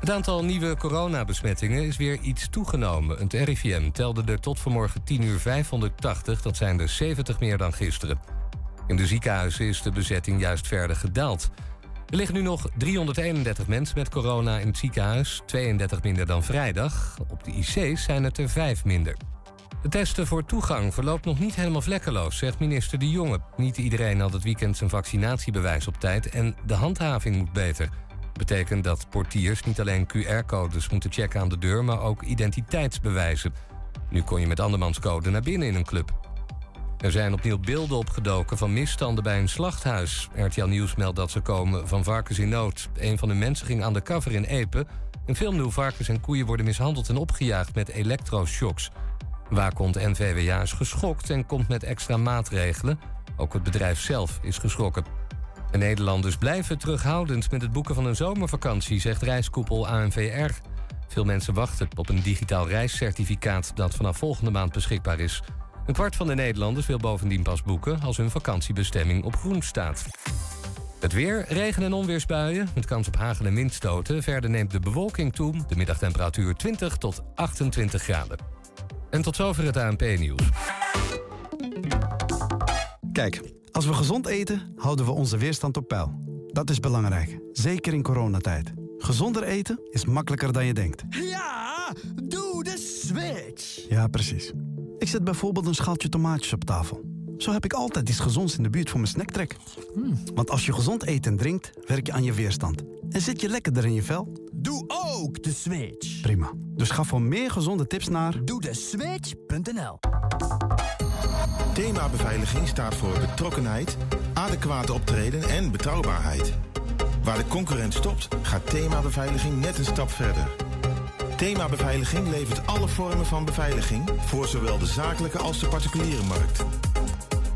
Het aantal nieuwe coronabesmettingen is weer iets toegenomen. Het RIVM telde er tot vanmorgen 10 uur 580, dat zijn er 70 meer dan gisteren. In de ziekenhuizen is de bezetting juist verder gedaald. Er liggen nu nog 331 mensen met corona in het ziekenhuis, 32 minder dan vrijdag. Op de IC's zijn het er 5 minder. Het testen voor toegang verloopt nog niet helemaal vlekkeloos, zegt minister De Jonge. Niet iedereen had het weekend zijn vaccinatiebewijs op tijd en de handhaving moet beter. Betekent dat portiers niet alleen QR-codes moeten checken aan de deur, maar ook identiteitsbewijzen. Nu kon je met andermanscode naar binnen in een club. Er zijn opnieuw beelden opgedoken van misstanden bij een slachthuis. RTL Nieuws meldt dat ze komen van varkens in nood. Een van de mensen ging aan de cover in Epe... en filmde hoe varkens en koeien worden mishandeld en opgejaagd met elektroshocks. Waakhond NVWA is geschokt en komt met extra maatregelen. Ook het bedrijf zelf is geschrokken. De Nederlanders blijven terughoudend met het boeken van een zomervakantie, zegt reiskoepel ANVR. Veel mensen wachten op een digitaal reiscertificaat dat vanaf volgende maand beschikbaar is. Een kwart van de Nederlanders wil bovendien pas boeken als hun vakantiebestemming op groen staat. Het weer, regen- en onweersbuien met kans op hagel- en windstoten. Verder neemt de bewolking toe, de middagtemperatuur 20 tot 28 graden. En tot zover het ANP-nieuws. Kijk, als we gezond eten, houden we onze weerstand op peil. Dat is belangrijk, zeker in coronatijd. Gezonder eten is makkelijker dan je denkt. Ja, doe de switch. Ja, precies. Ik zet bijvoorbeeld een schaaltje tomaatjes op tafel. Zo heb ik altijd iets gezonds in de buurt voor mijn snacktrek. Want als je gezond eet en drinkt, werk je aan je weerstand. En zit je lekkerder in je vel? Doe ook de switch. Prima. Dus ga voor meer gezonde tips naar... Doe de switch.nl Thema beveiliging staat voor betrokkenheid, adequate optreden en betrouwbaarheid. Waar de concurrent stopt, gaat thema beveiliging net een stap verder. Thema Beveiliging levert alle vormen van beveiliging voor zowel de zakelijke als de particuliere markt.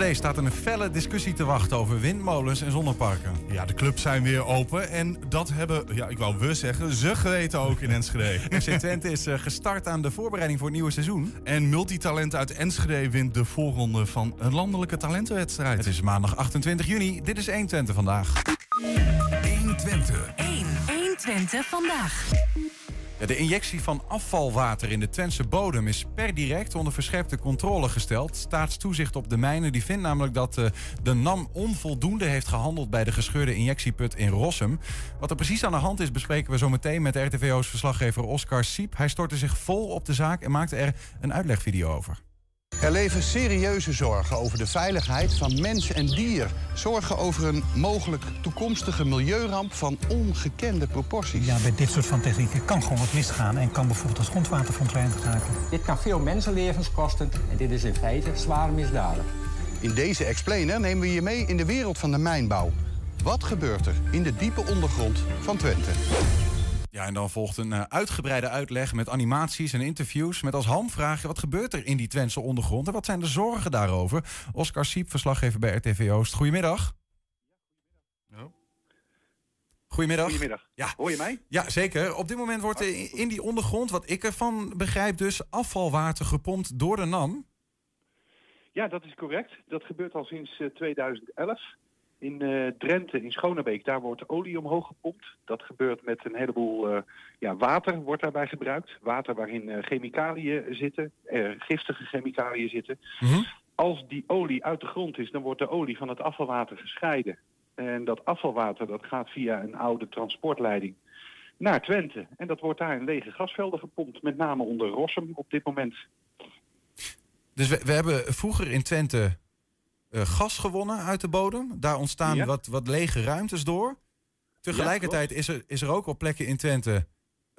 Enschede staat een felle discussie te wachten over windmolens en zonneparken. Ja, de clubs zijn weer open en dat hebben, ja, ik wou we zeggen, ze geweten ook in Enschede. FC Twente is eh, gestart aan de voorbereiding voor het nieuwe seizoen. En multitalent uit Enschede wint de voorronde van een landelijke talentenwedstrijd. Het is maandag 28 juni. Dit is 1 Twente vandaag. 1 Twente. 1. 1 Twente vandaag. De injectie van afvalwater in de Twentse bodem is per direct onder verscherpte controle gesteld. Staatstoezicht op de mijnen die vindt namelijk dat uh, de NAM onvoldoende heeft gehandeld bij de gescheurde injectieput in Rossum. Wat er precies aan de hand is bespreken we zo meteen met RTVO's verslaggever Oscar Siep. Hij stortte zich vol op de zaak en maakte er een uitlegvideo over. Er leven serieuze zorgen over de veiligheid van mens en dier. Zorgen over een mogelijk toekomstige milieuramp van ongekende proporties. Ja, bij dit soort van technieken kan gewoon wat misgaan... en kan bijvoorbeeld het grondwater verontreinigd raken. Dit kan veel mensenlevens kosten en dit is in feite zwaar misdadig. In deze explainer nemen we je mee in de wereld van de mijnbouw. Wat gebeurt er in de diepe ondergrond van Twente? Ja, en dan volgt een uh, uitgebreide uitleg met animaties en interviews. Met als hamvraag, wat gebeurt er in die Twentse ondergrond en wat zijn de zorgen daarover? Oscar Siep, verslaggever bij RTV Oost. Goedemiddag. Goedemiddag. Goedemiddag. Ja. Hoor je mij? Ja, zeker. Op dit moment wordt er in die ondergrond, wat ik ervan begrijp, dus afvalwater gepompt door de NAM. Ja, dat is correct. Dat gebeurt al sinds uh, 2011. In uh, Drenthe, in Schonebeek, daar wordt olie omhoog gepompt. Dat gebeurt met een heleboel uh, ja, water wordt daarbij gebruikt. Water waarin uh, chemicaliën zitten, giftige chemicaliën zitten. Mm -hmm. Als die olie uit de grond is, dan wordt de olie van het afvalwater gescheiden. En dat afvalwater dat gaat via een oude transportleiding naar Twente. En dat wordt daar in lege gasvelden gepompt, met name onder Rossum op dit moment. Dus we, we hebben vroeger in Twente gas gewonnen uit de bodem. Daar ontstaan ja. wat, wat lege ruimtes door. Tegelijkertijd ja, is, er, is er ook op plekken in Twente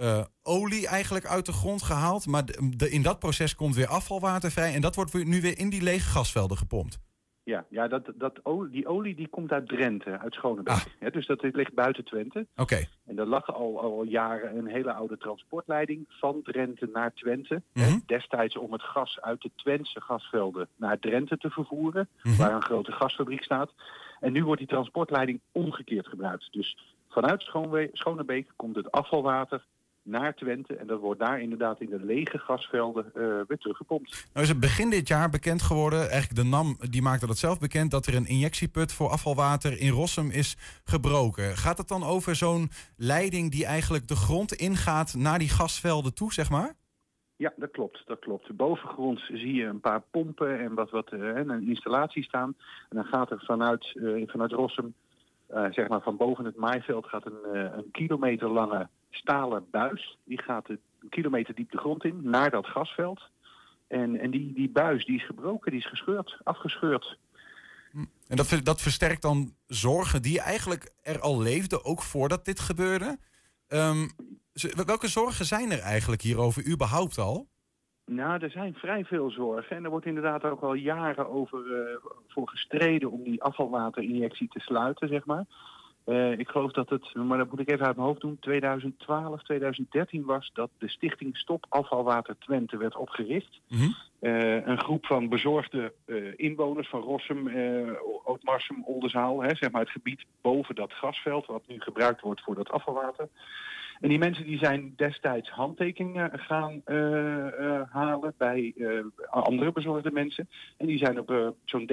uh, olie eigenlijk uit de grond gehaald. Maar de, de, in dat proces komt weer afvalwater vrij. En dat wordt weer, nu weer in die lege gasvelden gepompt. Ja, ja dat, dat, olie- die olie die komt uit Drenthe, uit Schonebeek. Hè, dus dat ligt buiten Twente. Oké. En er lag al, al jaren een hele oude transportleiding van Drenthe naar Twente. Mhm. destijds om het gas uit de Twentse gasvelden naar Drenthe te vervoeren, Mhm. waar een grote gasfabriek staat. En nu wordt die transportleiding omgekeerd gebruikt. Dus vanuit Schonebeek komt het afvalwater naar Twente en dat wordt daar inderdaad in de lege gasvelden eh, weer teruggepompt. Nou is het begin dit jaar bekend geworden, eigenlijk de NAM die maakte dat zelf bekend, dat er een injectieput voor afvalwater in Rossum is gebroken. Gaat het dan over zo'n leiding die eigenlijk de grond ingaat naar die gasvelden toe, zeg maar? Ja, dat klopt. Dat klopt. Bovengronds zie je een paar pompen en wat, wat eh, en een installatie staan. En dan gaat er vanuit, eh, vanuit Rossum, zeg maar van boven het maaiveld, gaat een, een kilometer lange stalen buis. Die gaat een kilometer diep de grond in, naar dat gasveld. En, en die, die buis die is gebroken, die is gescheurd, afgescheurd. En dat, dat versterkt dan zorgen die eigenlijk er al leefden, ook voordat dit gebeurde. Ehm, welke zorgen zijn er eigenlijk hierover überhaupt al? Nou, er zijn vrij veel zorgen. En er wordt inderdaad ook al jaren over eh, voor gestreden om die afvalwaterinjectie te sluiten, zeg maar. Eh, ik geloof dat het, maar dat moet ik even uit mijn hoofd doen, 2012, 2013 was dat de stichting Stop Afvalwater Twente werd opgericht. Eh, een groep van bezorgde eh, inwoners van Rossum, Ootmarsum, Oldenzaal, hè, zeg maar het gebied boven dat gasveld wat nu gebruikt wordt voor dat afvalwater. En die mensen die zijn destijds handtekeningen gaan eh, eh, halen bij eh, andere bezorgde mensen. En die zijn op zo'n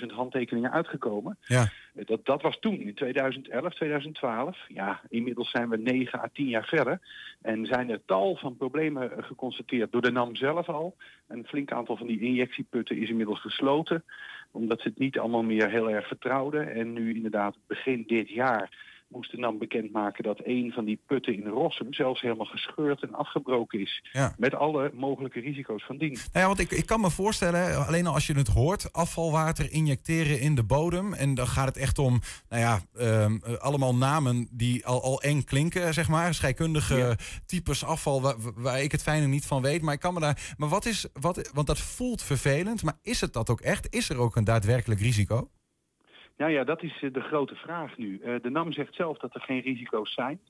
30.000 handtekeningen uitgekomen. Ja. Dat, dat was toen, in 2011, 2012. Ja, inmiddels zijn we 9 à 10 jaar verder. En zijn er tal van problemen geconstateerd door de NAM zelf al. Een flink aantal van die injectieputten is inmiddels gesloten. Omdat ze het niet allemaal meer heel erg vertrouwden. En nu inderdaad begin dit jaar moest de NAM bekendmaken dat een van die putten in Rossum zelfs helemaal gescheurd en afgebroken is. Ja. Met alle mogelijke risico's van dien. Nou ja, want ik, ik kan me voorstellen, alleen al als je het hoort, afvalwater injecteren in de bodem. En dan gaat het echt om, nou ja, ehm, eh, allemaal namen die al, al eng klinken, zeg maar. Scheikundige types afval waar, waar ik het fijne niet van weet. Maar ik kan me daar. Maar wat is, wat, want dat voelt vervelend, maar is het dat ook echt? Is er ook een daadwerkelijk risico? Nou ja, dat is eh, de grote vraag nu. Eh, de NAM zegt zelf dat er geen risico's zijn.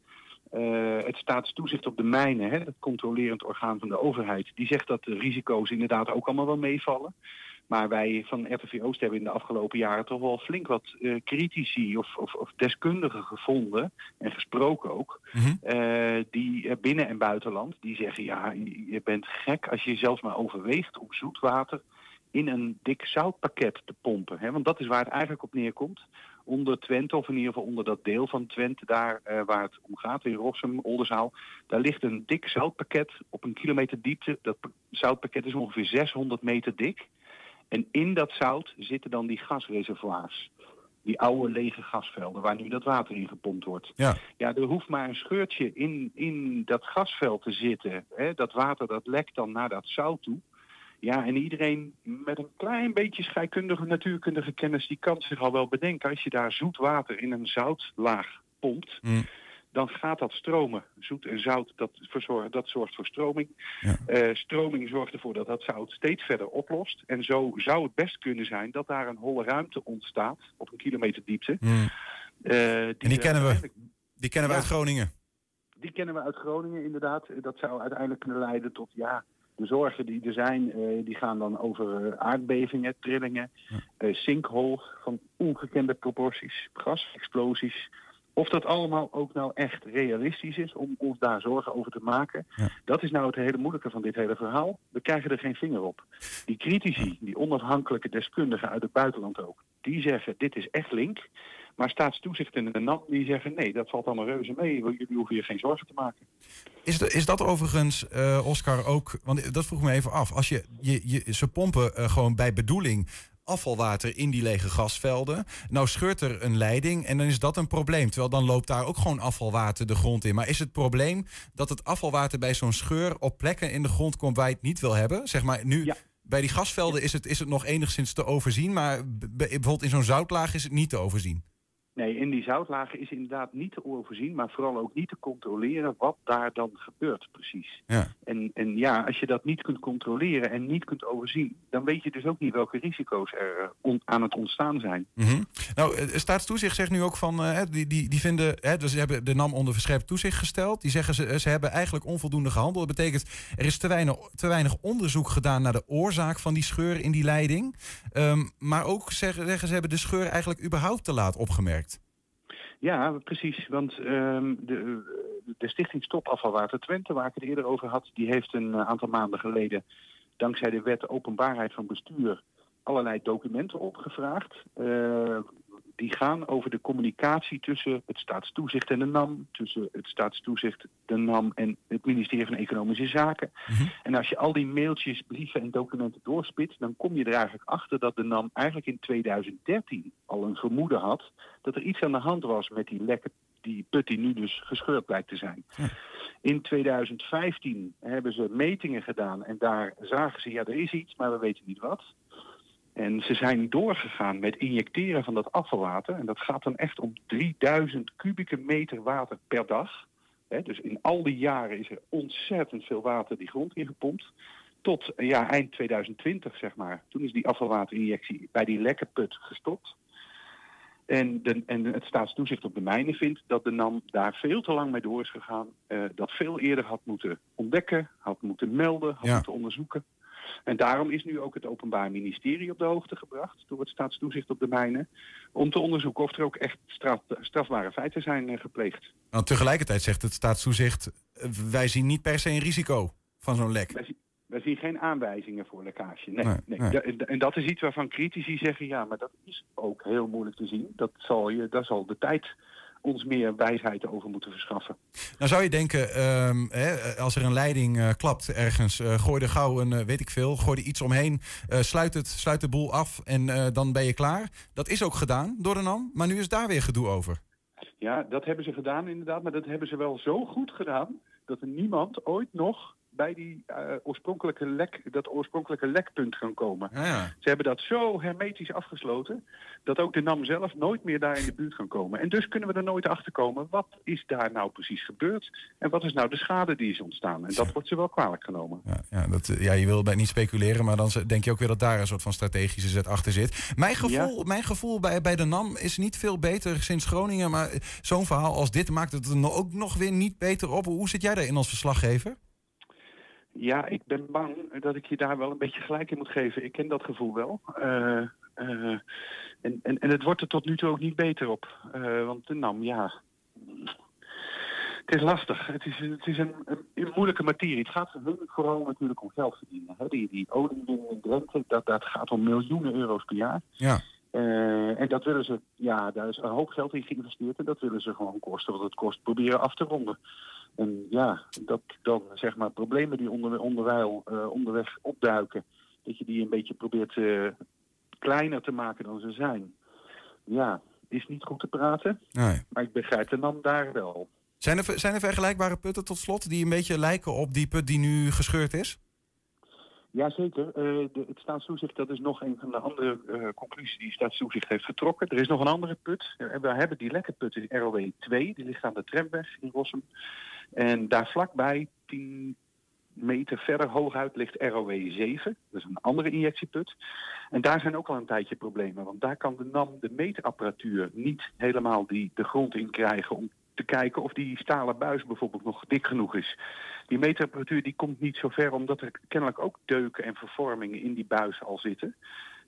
Eh, het staatstoezicht op de mijnen, hè, het controlerend orgaan van de overheid, die zegt dat de risico's inderdaad ook allemaal wel meevallen. Maar wij van RTV Oost hebben in de afgelopen jaren toch wel flink wat eh, critici of, of, of deskundigen gevonden en gesproken ook. eh, die binnen- en buitenland, die zeggen ja, je je bent gek als je zelfs maar overweegt om zoetwater in een dik zoutpakket te pompen. Hè? Want dat is waar het eigenlijk op neerkomt. Onder Twente, of in ieder geval onder dat deel van Twente, daar eh, waar het om gaat, in Rossum, Oldenzaal, daar ligt een dik zoutpakket op een kilometer diepte. Dat pa- zoutpakket is ongeveer 600 meter dik. En in dat zout zitten dan die gasreservoirs. Die oude lege gasvelden waar nu dat water in gepompt wordt. Ja. Ja, er hoeft maar een scheurtje in, in dat gasveld te zitten. Hè? Dat water dat lekt dan naar dat zout toe. Ja, en iedereen met een klein beetje scheikundige, natuurkundige kennis, die kan zich al wel bedenken. Als je daar zoet water in een zoutlaag pompt, dan gaat dat stromen. Zoet en zout, dat, verzorgt, dat zorgt voor stroming. Eh, stroming zorgt ervoor dat dat zout steeds verder oplost. En zo zou het best kunnen zijn dat daar een holle ruimte ontstaat, op een kilometer diepte. Eh, En die kennen we. Die kennen we Ja. uit Groningen. die kennen we uit Groningen inderdaad. Dat zou uiteindelijk kunnen leiden tot ja, de zorgen die er zijn. eh, die gaan dan over eh, aardbevingen, trillingen, eh sinkholes van ongekende proporties, gasexplosies. Of dat allemaal ook nou echt realistisch is om ons daar zorgen over te maken. Dat is nou het hele moeilijke van dit hele verhaal. We krijgen er geen vinger op. Die critici, die onafhankelijke deskundigen uit het buitenland ook, die zeggen dit is echt link. Maar staatstoezicht en de NAM die zeggen nee, dat valt allemaal reuze mee. Jullie hoeven hier geen zorgen te maken. Is, de, is dat overigens, eh, Oscar, ook... Want dat vroeg me even af. Als je, je, je, ze pompen eh, gewoon bij bedoeling afvalwater in die lege gasvelden. Nou scheurt er een leiding en dan is dat een probleem. Terwijl dan loopt daar ook gewoon afvalwater de grond in. Maar is het probleem dat het afvalwater bij zo'n scheur... op plekken in de grond komt waar je het niet wil hebben? Zeg maar nu... Bij die gasvelden is het, is het nog enigszins te overzien, maar bijvoorbeeld in zo'n zoutlaag is het niet te overzien. Nee, in die zoutlagen is inderdaad niet te overzien, maar vooral ook niet te controleren wat daar dan gebeurt precies. Ja. En, en ja, als je dat niet kunt controleren en niet kunt overzien, dan weet je dus ook niet welke risico's er eh, on- aan het ontstaan zijn. Mhm. Nou, eh, Staatstoezicht zegt nu ook van, eh, die, die, die vinden, hè, dus ze hebben de NAM onder verscherpt toezicht gesteld. Die zeggen ze, ze hebben eigenlijk onvoldoende gehandeld. Dat betekent, er is te weinig, te weinig onderzoek gedaan naar de oorzaak van die scheur in die leiding. Ehm, maar ook zeggen, zeggen ze hebben de scheur eigenlijk überhaupt te laat opgemerkt. Ja, precies. Want ehm, de, de Stichting Stop Afvalwater Twente, waar ik het eerder over had, die heeft een eh, aantal maanden geleden, dankzij de wet openbaarheid van bestuur, allerlei documenten opgevraagd. Eh, die gaan over de communicatie tussen het staatstoezicht en de NAM, tussen het staatstoezicht, de NAM en het ministerie van Economische Zaken. En als je al die mailtjes, brieven en documenten doorspit, dan kom je er eigenlijk achter dat de NAM eigenlijk in 2013 al een vermoeden had dat er iets aan de hand was met die lekke, die put die nu dus gescheurd blijkt te zijn. In 2015 hebben ze metingen gedaan en daar zagen ze, ja er is iets, maar we weten niet wat. En ze zijn doorgegaan met injecteren van dat afvalwater. En dat gaat dan echt om 3000 kubieke meter water per dag. Dus in al die jaren is er ontzettend veel water die grond ingepompt. Tot eh, ja, eind 2020, zeg maar. Toen is die afvalwaterinjectie bij die lekke put gestopt. En, de, en het staatstoezicht op de mijnen vindt dat de NAM daar veel te lang mee door is gegaan. eh, dat veel eerder had moeten ontdekken, had moeten melden, had Ja. moeten onderzoeken. En daarom is nu ook het Openbaar Ministerie op de hoogte gebracht door het staatstoezicht op de mijnen. Om te onderzoeken of er ook echt straf, strafbare feiten zijn eh, gepleegd. Want tegelijkertijd zegt het staatstoezicht, eh, wij zien niet per se een risico van zo'n lek. Wij, zien- wij zien geen aanwijzingen voor lekkage. Nee, Nee, nee. nee. En- dat is iets waarvan critici zeggen, ja, maar dat is ook heel moeilijk te zien. Dat zal, je, daar zal de tijd ons meer wijsheid over moeten verschaffen. Nou zou je denken, ehm, hè, als er een leiding eh, klapt ergens, eh, gooi er gauw een, eh, weet ik veel, gooi er iets omheen, sluit, het, sluit de boel af en dan ben je klaar. Dat is ook gedaan door de NAM, maar nu is daar weer gedoe over. Ja, dat hebben ze gedaan inderdaad. Maar dat hebben ze wel zo goed gedaan dat er niemand ooit nog bij die eh, oorspronkelijke lek, dat oorspronkelijke lekpunt kan komen. Ja, Ze hebben dat zo hermetisch afgesloten dat ook de NAM zelf nooit meer daar in de buurt kan komen. En dus kunnen we er nooit achter komen wat is daar nou precies gebeurd en wat is nou de schade die is ontstaan. En dat wordt ze wel kwalijk genomen. Ja, ja, dat, eh, ja, je wil bij niet speculeren, maar dan denk je ook weer dat daar een soort van strategische zet achter zit. Mijn gevoel, mijn gevoel bij, bij de NAM is niet veel beter sinds Groningen, maar eh, zo'n verhaal als dit maakt het er ook nog weer niet beter op. Hoe zit jij daarin als verslaggever? Ja, ik ben bang dat ik je daar wel een beetje gelijk in moet geven. Ik ken dat gevoel wel. Eh, eh, en, en, en het wordt er tot nu toe ook niet beter op. Eh, want de NAM, ja. Het is lastig. Het is, het is een, een, een moeilijke materie. Het gaat vooral natuurlijk om geld verdienen. Hè. Die, die oliewinning in Drenthe, dat, dat gaat om miljoenen euro's per jaar. Ja. En dat willen ze, ja, daar is een hoop geld in geïnvesteerd en dat willen ze gewoon kosten wat het kost proberen af te ronden. En ja, dat dan zeg maar problemen die onder, onderwijl eh, onderweg opduiken, dat je die een beetje probeert eh, kleiner te maken dan ze zijn. Ja, is niet goed te praten, Nee. maar ik begrijp de NAM daar wel. Zijn er, zijn er vergelijkbare putten tot slot die een beetje lijken op die put die nu gescheurd is? Jazeker. Eh de, het staatstoezicht, dat is nog een van de andere eh, conclusies die staatstoezicht heeft getrokken. Er is nog een andere put. Eh, We hebben die lekke put in ROW 2, die ligt aan de tramweg in Rossum. En daar vlakbij, 10 meter verder hooguit, ligt ROW 7. Dat is een andere injectieput. En daar zijn ook al een tijdje problemen. Want daar kan de NAM de meetapparatuur niet helemaal die de grond in krijgen om te kijken of die stalen buis bijvoorbeeld nog dik genoeg is. Die meetapparatuur die komt niet zo ver omdat er kennelijk ook deuken en vervormingen in die buis al zitten.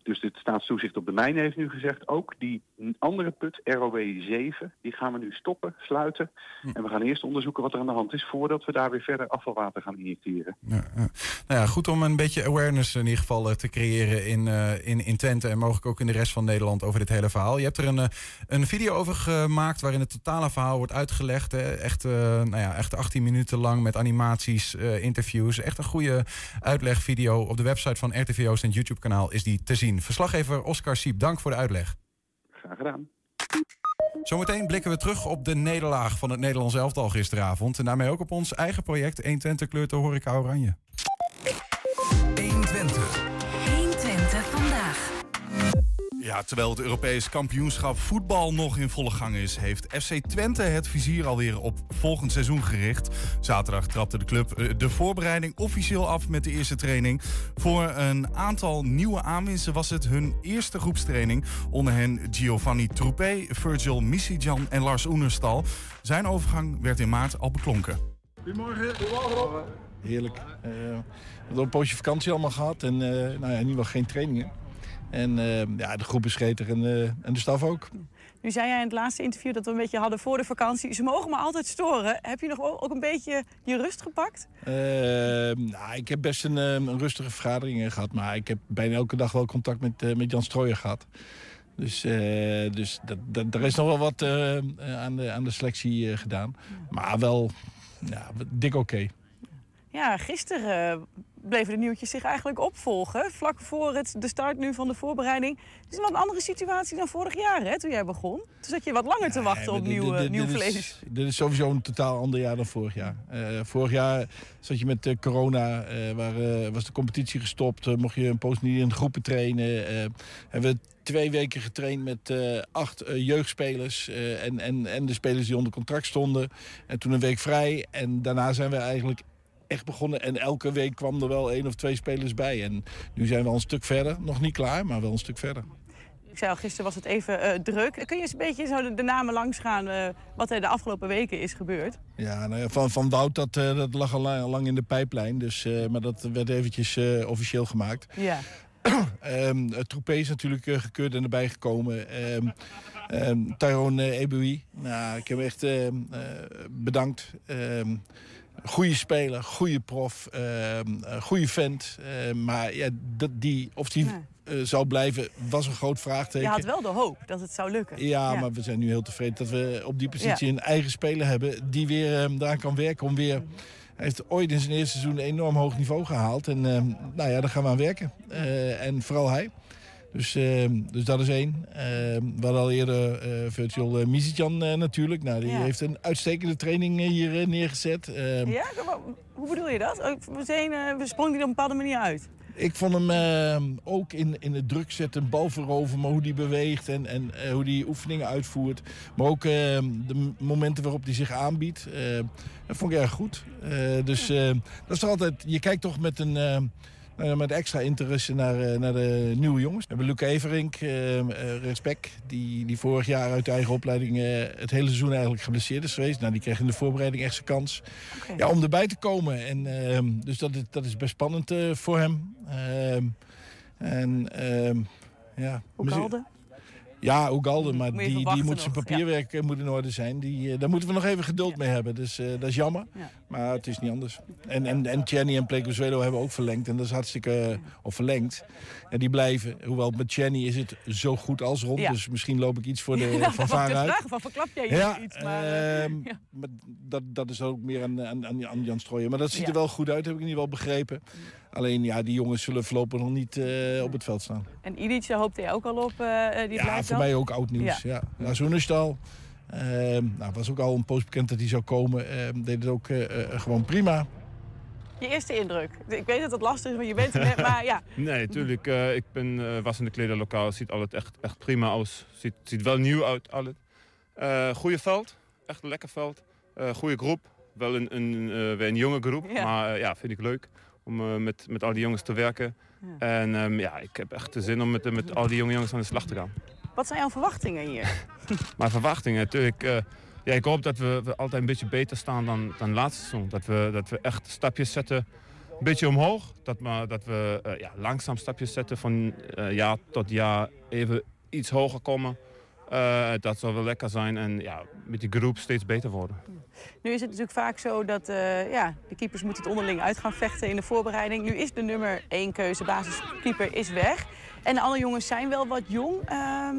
Dus het staatstoezicht op de mijnen heeft nu gezegd, ook die andere put, ROW 7, die gaan we nu stoppen, sluiten. En we gaan eerst onderzoeken wat er aan de hand is voordat we daar weer verder afvalwater gaan injecteren. Ja, ja. Nou ja, goed om een beetje awareness in ieder geval eh, te creëren in, eh, in, in Twente en mogelijk ook in de rest van Nederland over dit hele verhaal. Je hebt er een, eh, een video over gemaakt waarin het totale verhaal wordt uitgelegd. Hè. Echt, nou ja, echt 18 minuten lang met animaties, interviews. Echt een goede uitlegvideo. Op de website van RTV Oost en YouTube kanaal is die te zien. Verslaggever Oscar Siep, dank voor de uitleg. Graag gedaan. Zometeen blikken we terug op de nederlaag van het Nederlands elftal gisteravond. En daarmee ook op ons eigen project 120 kleurt de horeca oranje. 120. Ja, terwijl het Europees kampioenschap voetbal nog in volle gang is, heeft FC Twente het vizier alweer op volgend seizoen gericht. Zaterdag trapte de club eh, de voorbereiding officieel af met de eerste training. Voor een aantal nieuwe aanwinsten was het hun eerste groepstraining. Onder hen Giovanni Troupé, Virgil Misijan en Lars Oenerstal. Zijn overgang werd in maart al beklonken. Goedemorgen. Heerlijk. Eh, we hebben een poosje vakantie allemaal gehad en eh, nou ja, in ieder geval geen trainingen. En eh, ja, de groep is gretig en, eh, en de staf ook. Nu zei jij in het laatste interview dat we een beetje hadden voor de vakantie. Ze mogen me altijd storen. Heb je nog ook een beetje je rust gepakt? Eh, nou, ik heb best een, eh, een rustige vergadering eh, gehad, maar ik heb bijna elke dag wel contact met, eh, met Jan Strooijer gehad. Dus, dus dat, dat, er is nog wel wat aan, de, aan de selectie gedaan. Maar wel ja, dik oké. Ja, gisteren bleven de nieuwtjes zich eigenlijk opvolgen. Vlak voor het, de start nu van de voorbereiding. Het is een wat andere situatie dan vorig jaar, hè, toen jij begon. Toen zat je wat langer te wachten op nieuw, dit- is- vlees. Dit is sowieso een totaal ander jaar dan vorig jaar. Eh, vorig jaar zat je met eh, corona, eh, waar, was de competitie gestopt. mocht je een poos niet in groepen trainen. hebben we twee weken getraind met acht jeugdspelers. en, en, en de spelers die onder contract stonden. En toen een week vrij. En daarna zijn we eigenlijk echt begonnen. En elke week kwam er wel één of twee spelers bij. En nu zijn we al een stuk verder. Nog niet klaar, maar wel een stuk verder. Ik zei al, gisteren was het even eh, druk. Kun je eens een beetje zo de, de namen langsgaan eh, wat er de afgelopen weken is gebeurd? Ja, nou ja, van, van Wout, dat, eh, dat lag al lang, lang in de pijplijn. Dus, maar dat werd eventjes officieel gemaakt. Ja. Het Troepé is natuurlijk gekeurd en erbij gekomen. Ehm ehm, Tyrone Eboui. Nou, ik heb hem echt bedankt. Goede speler, goede prof, ehm eh, goede vent. Ehm, maar ja, dat, die, of die eh, zou blijven, was een groot vraagteken. Je had wel de hoop dat het zou lukken. Ja, maar we zijn nu heel tevreden dat we op die positie Ja. een eigen speler hebben die weer daaraan kan werken om weer. Hij heeft ooit in zijn eerste seizoen een enorm hoog niveau gehaald. En nou ja, daar gaan we aan werken. Eh, en vooral hij. Dus, ehm, dus dat is één. Ehm, we hadden al eerder eh Virtual uh, Mizitjan eh, natuurlijk. Nou, die Ja. heeft een uitstekende training eh, hier eh, neergezet. Ehm, Ja? Hoe bedoel je dat? We, eh, sprongen die er op een bepaalde manier uit. Ik vond hem ook in, in het druk zetten, bal veroveren, maar hoe die beweegt en, en eh, hoe die oefeningen uitvoert. Maar ook de momenten waarop hij zich aanbiedt. dat vond ik erg goed. Eh, dus dat is altijd, je kijkt toch met een. Nou, met extra interesse naar, eh, naar de nieuwe jongens. We hebben Luc Everink, eh, rechtsback, die, die vorig jaar uit de eigen opleiding eh, het hele seizoen eigenlijk geblesseerd is geweest. Nou, die kreeg in de voorbereiding echt zijn kans ja, om erbij te komen. En, ehm, dus dat is, dat is best spannend eh, voor hem. Ehm, en ehm, ja, Oegalde? Ja, Oegalde, maar Moet die, die moet zijn papierwerk eh, moet in orde zijn. Die, eh, daar moeten we nog even geduld mee hebben. Dus eh, dat is jammer. Ja. Maar het is niet anders. En, en, en Chenny en hebben ook verlengd. En dat is hartstikke... eh, Of verlengd. En die blijven. Hoewel met Chenny is het zo goed als rond. Ja. Dus misschien loop ik iets voor de Ja, van Vaar uit. vraag van verklap jij Ja, iets? Maar, eh, ehm, maar dat, dat is ook meer aan, aan, aan Jan Strooijen. Maar dat ziet Ja. er wel goed uit, heb ik ieder geval begrepen. Alleen ja, die jongens zullen voorlopig nog niet eh, op het veld staan. En daar hoopte je ook al op. eh, die Ja, voor dan? mij ook oud nieuws. Ja. Ja. Zoenerstal. Ehm nou, was ook al een poos bekend dat hij zou komen. Ehm deed het ook eh, eh, gewoon prima. Je eerste indruk. Ik weet dat het lastig is, want je bent er net, maar ja. Nee, natuurlijk. eh, ik ben, eh, was in de klederlokaal. Ziet altijd echt, echt prima uit. Ziet, ziet wel nieuw uit. Alles. Eh goede veld. Echt een lekker veld. Eh goede groep. Wel een, een, eh, weer een jonge groep. Ja. Maar ja, vind ik leuk om eh, met, met al die jongens te werken. En ehm, ja, ik heb echt de zin om met, met al die jonge jongens aan de slag te gaan. Wat zijn jouw verwachtingen hier? Maar verwachtingen natuurlijk. eh, ja, ik hoop dat we, we altijd een beetje beter staan dan, dan laatste seizoen. Dat we, dat we echt stapjes zetten. Een beetje omhoog. Dat, maar, dat we eh, ja, langzaam stapjes zetten van eh, jaar tot jaar even iets hoger komen. Dat zou wel lekker zijn en ja, met die groep steeds beter worden. Nu is het natuurlijk vaak zo dat ja, de keepers moeten het onderling uit gaan vechten in de voorbereiding. Nu is de nummer één keuze, basiskeeper, is weg. En andere jongens zijn wel wat jong. Ehm,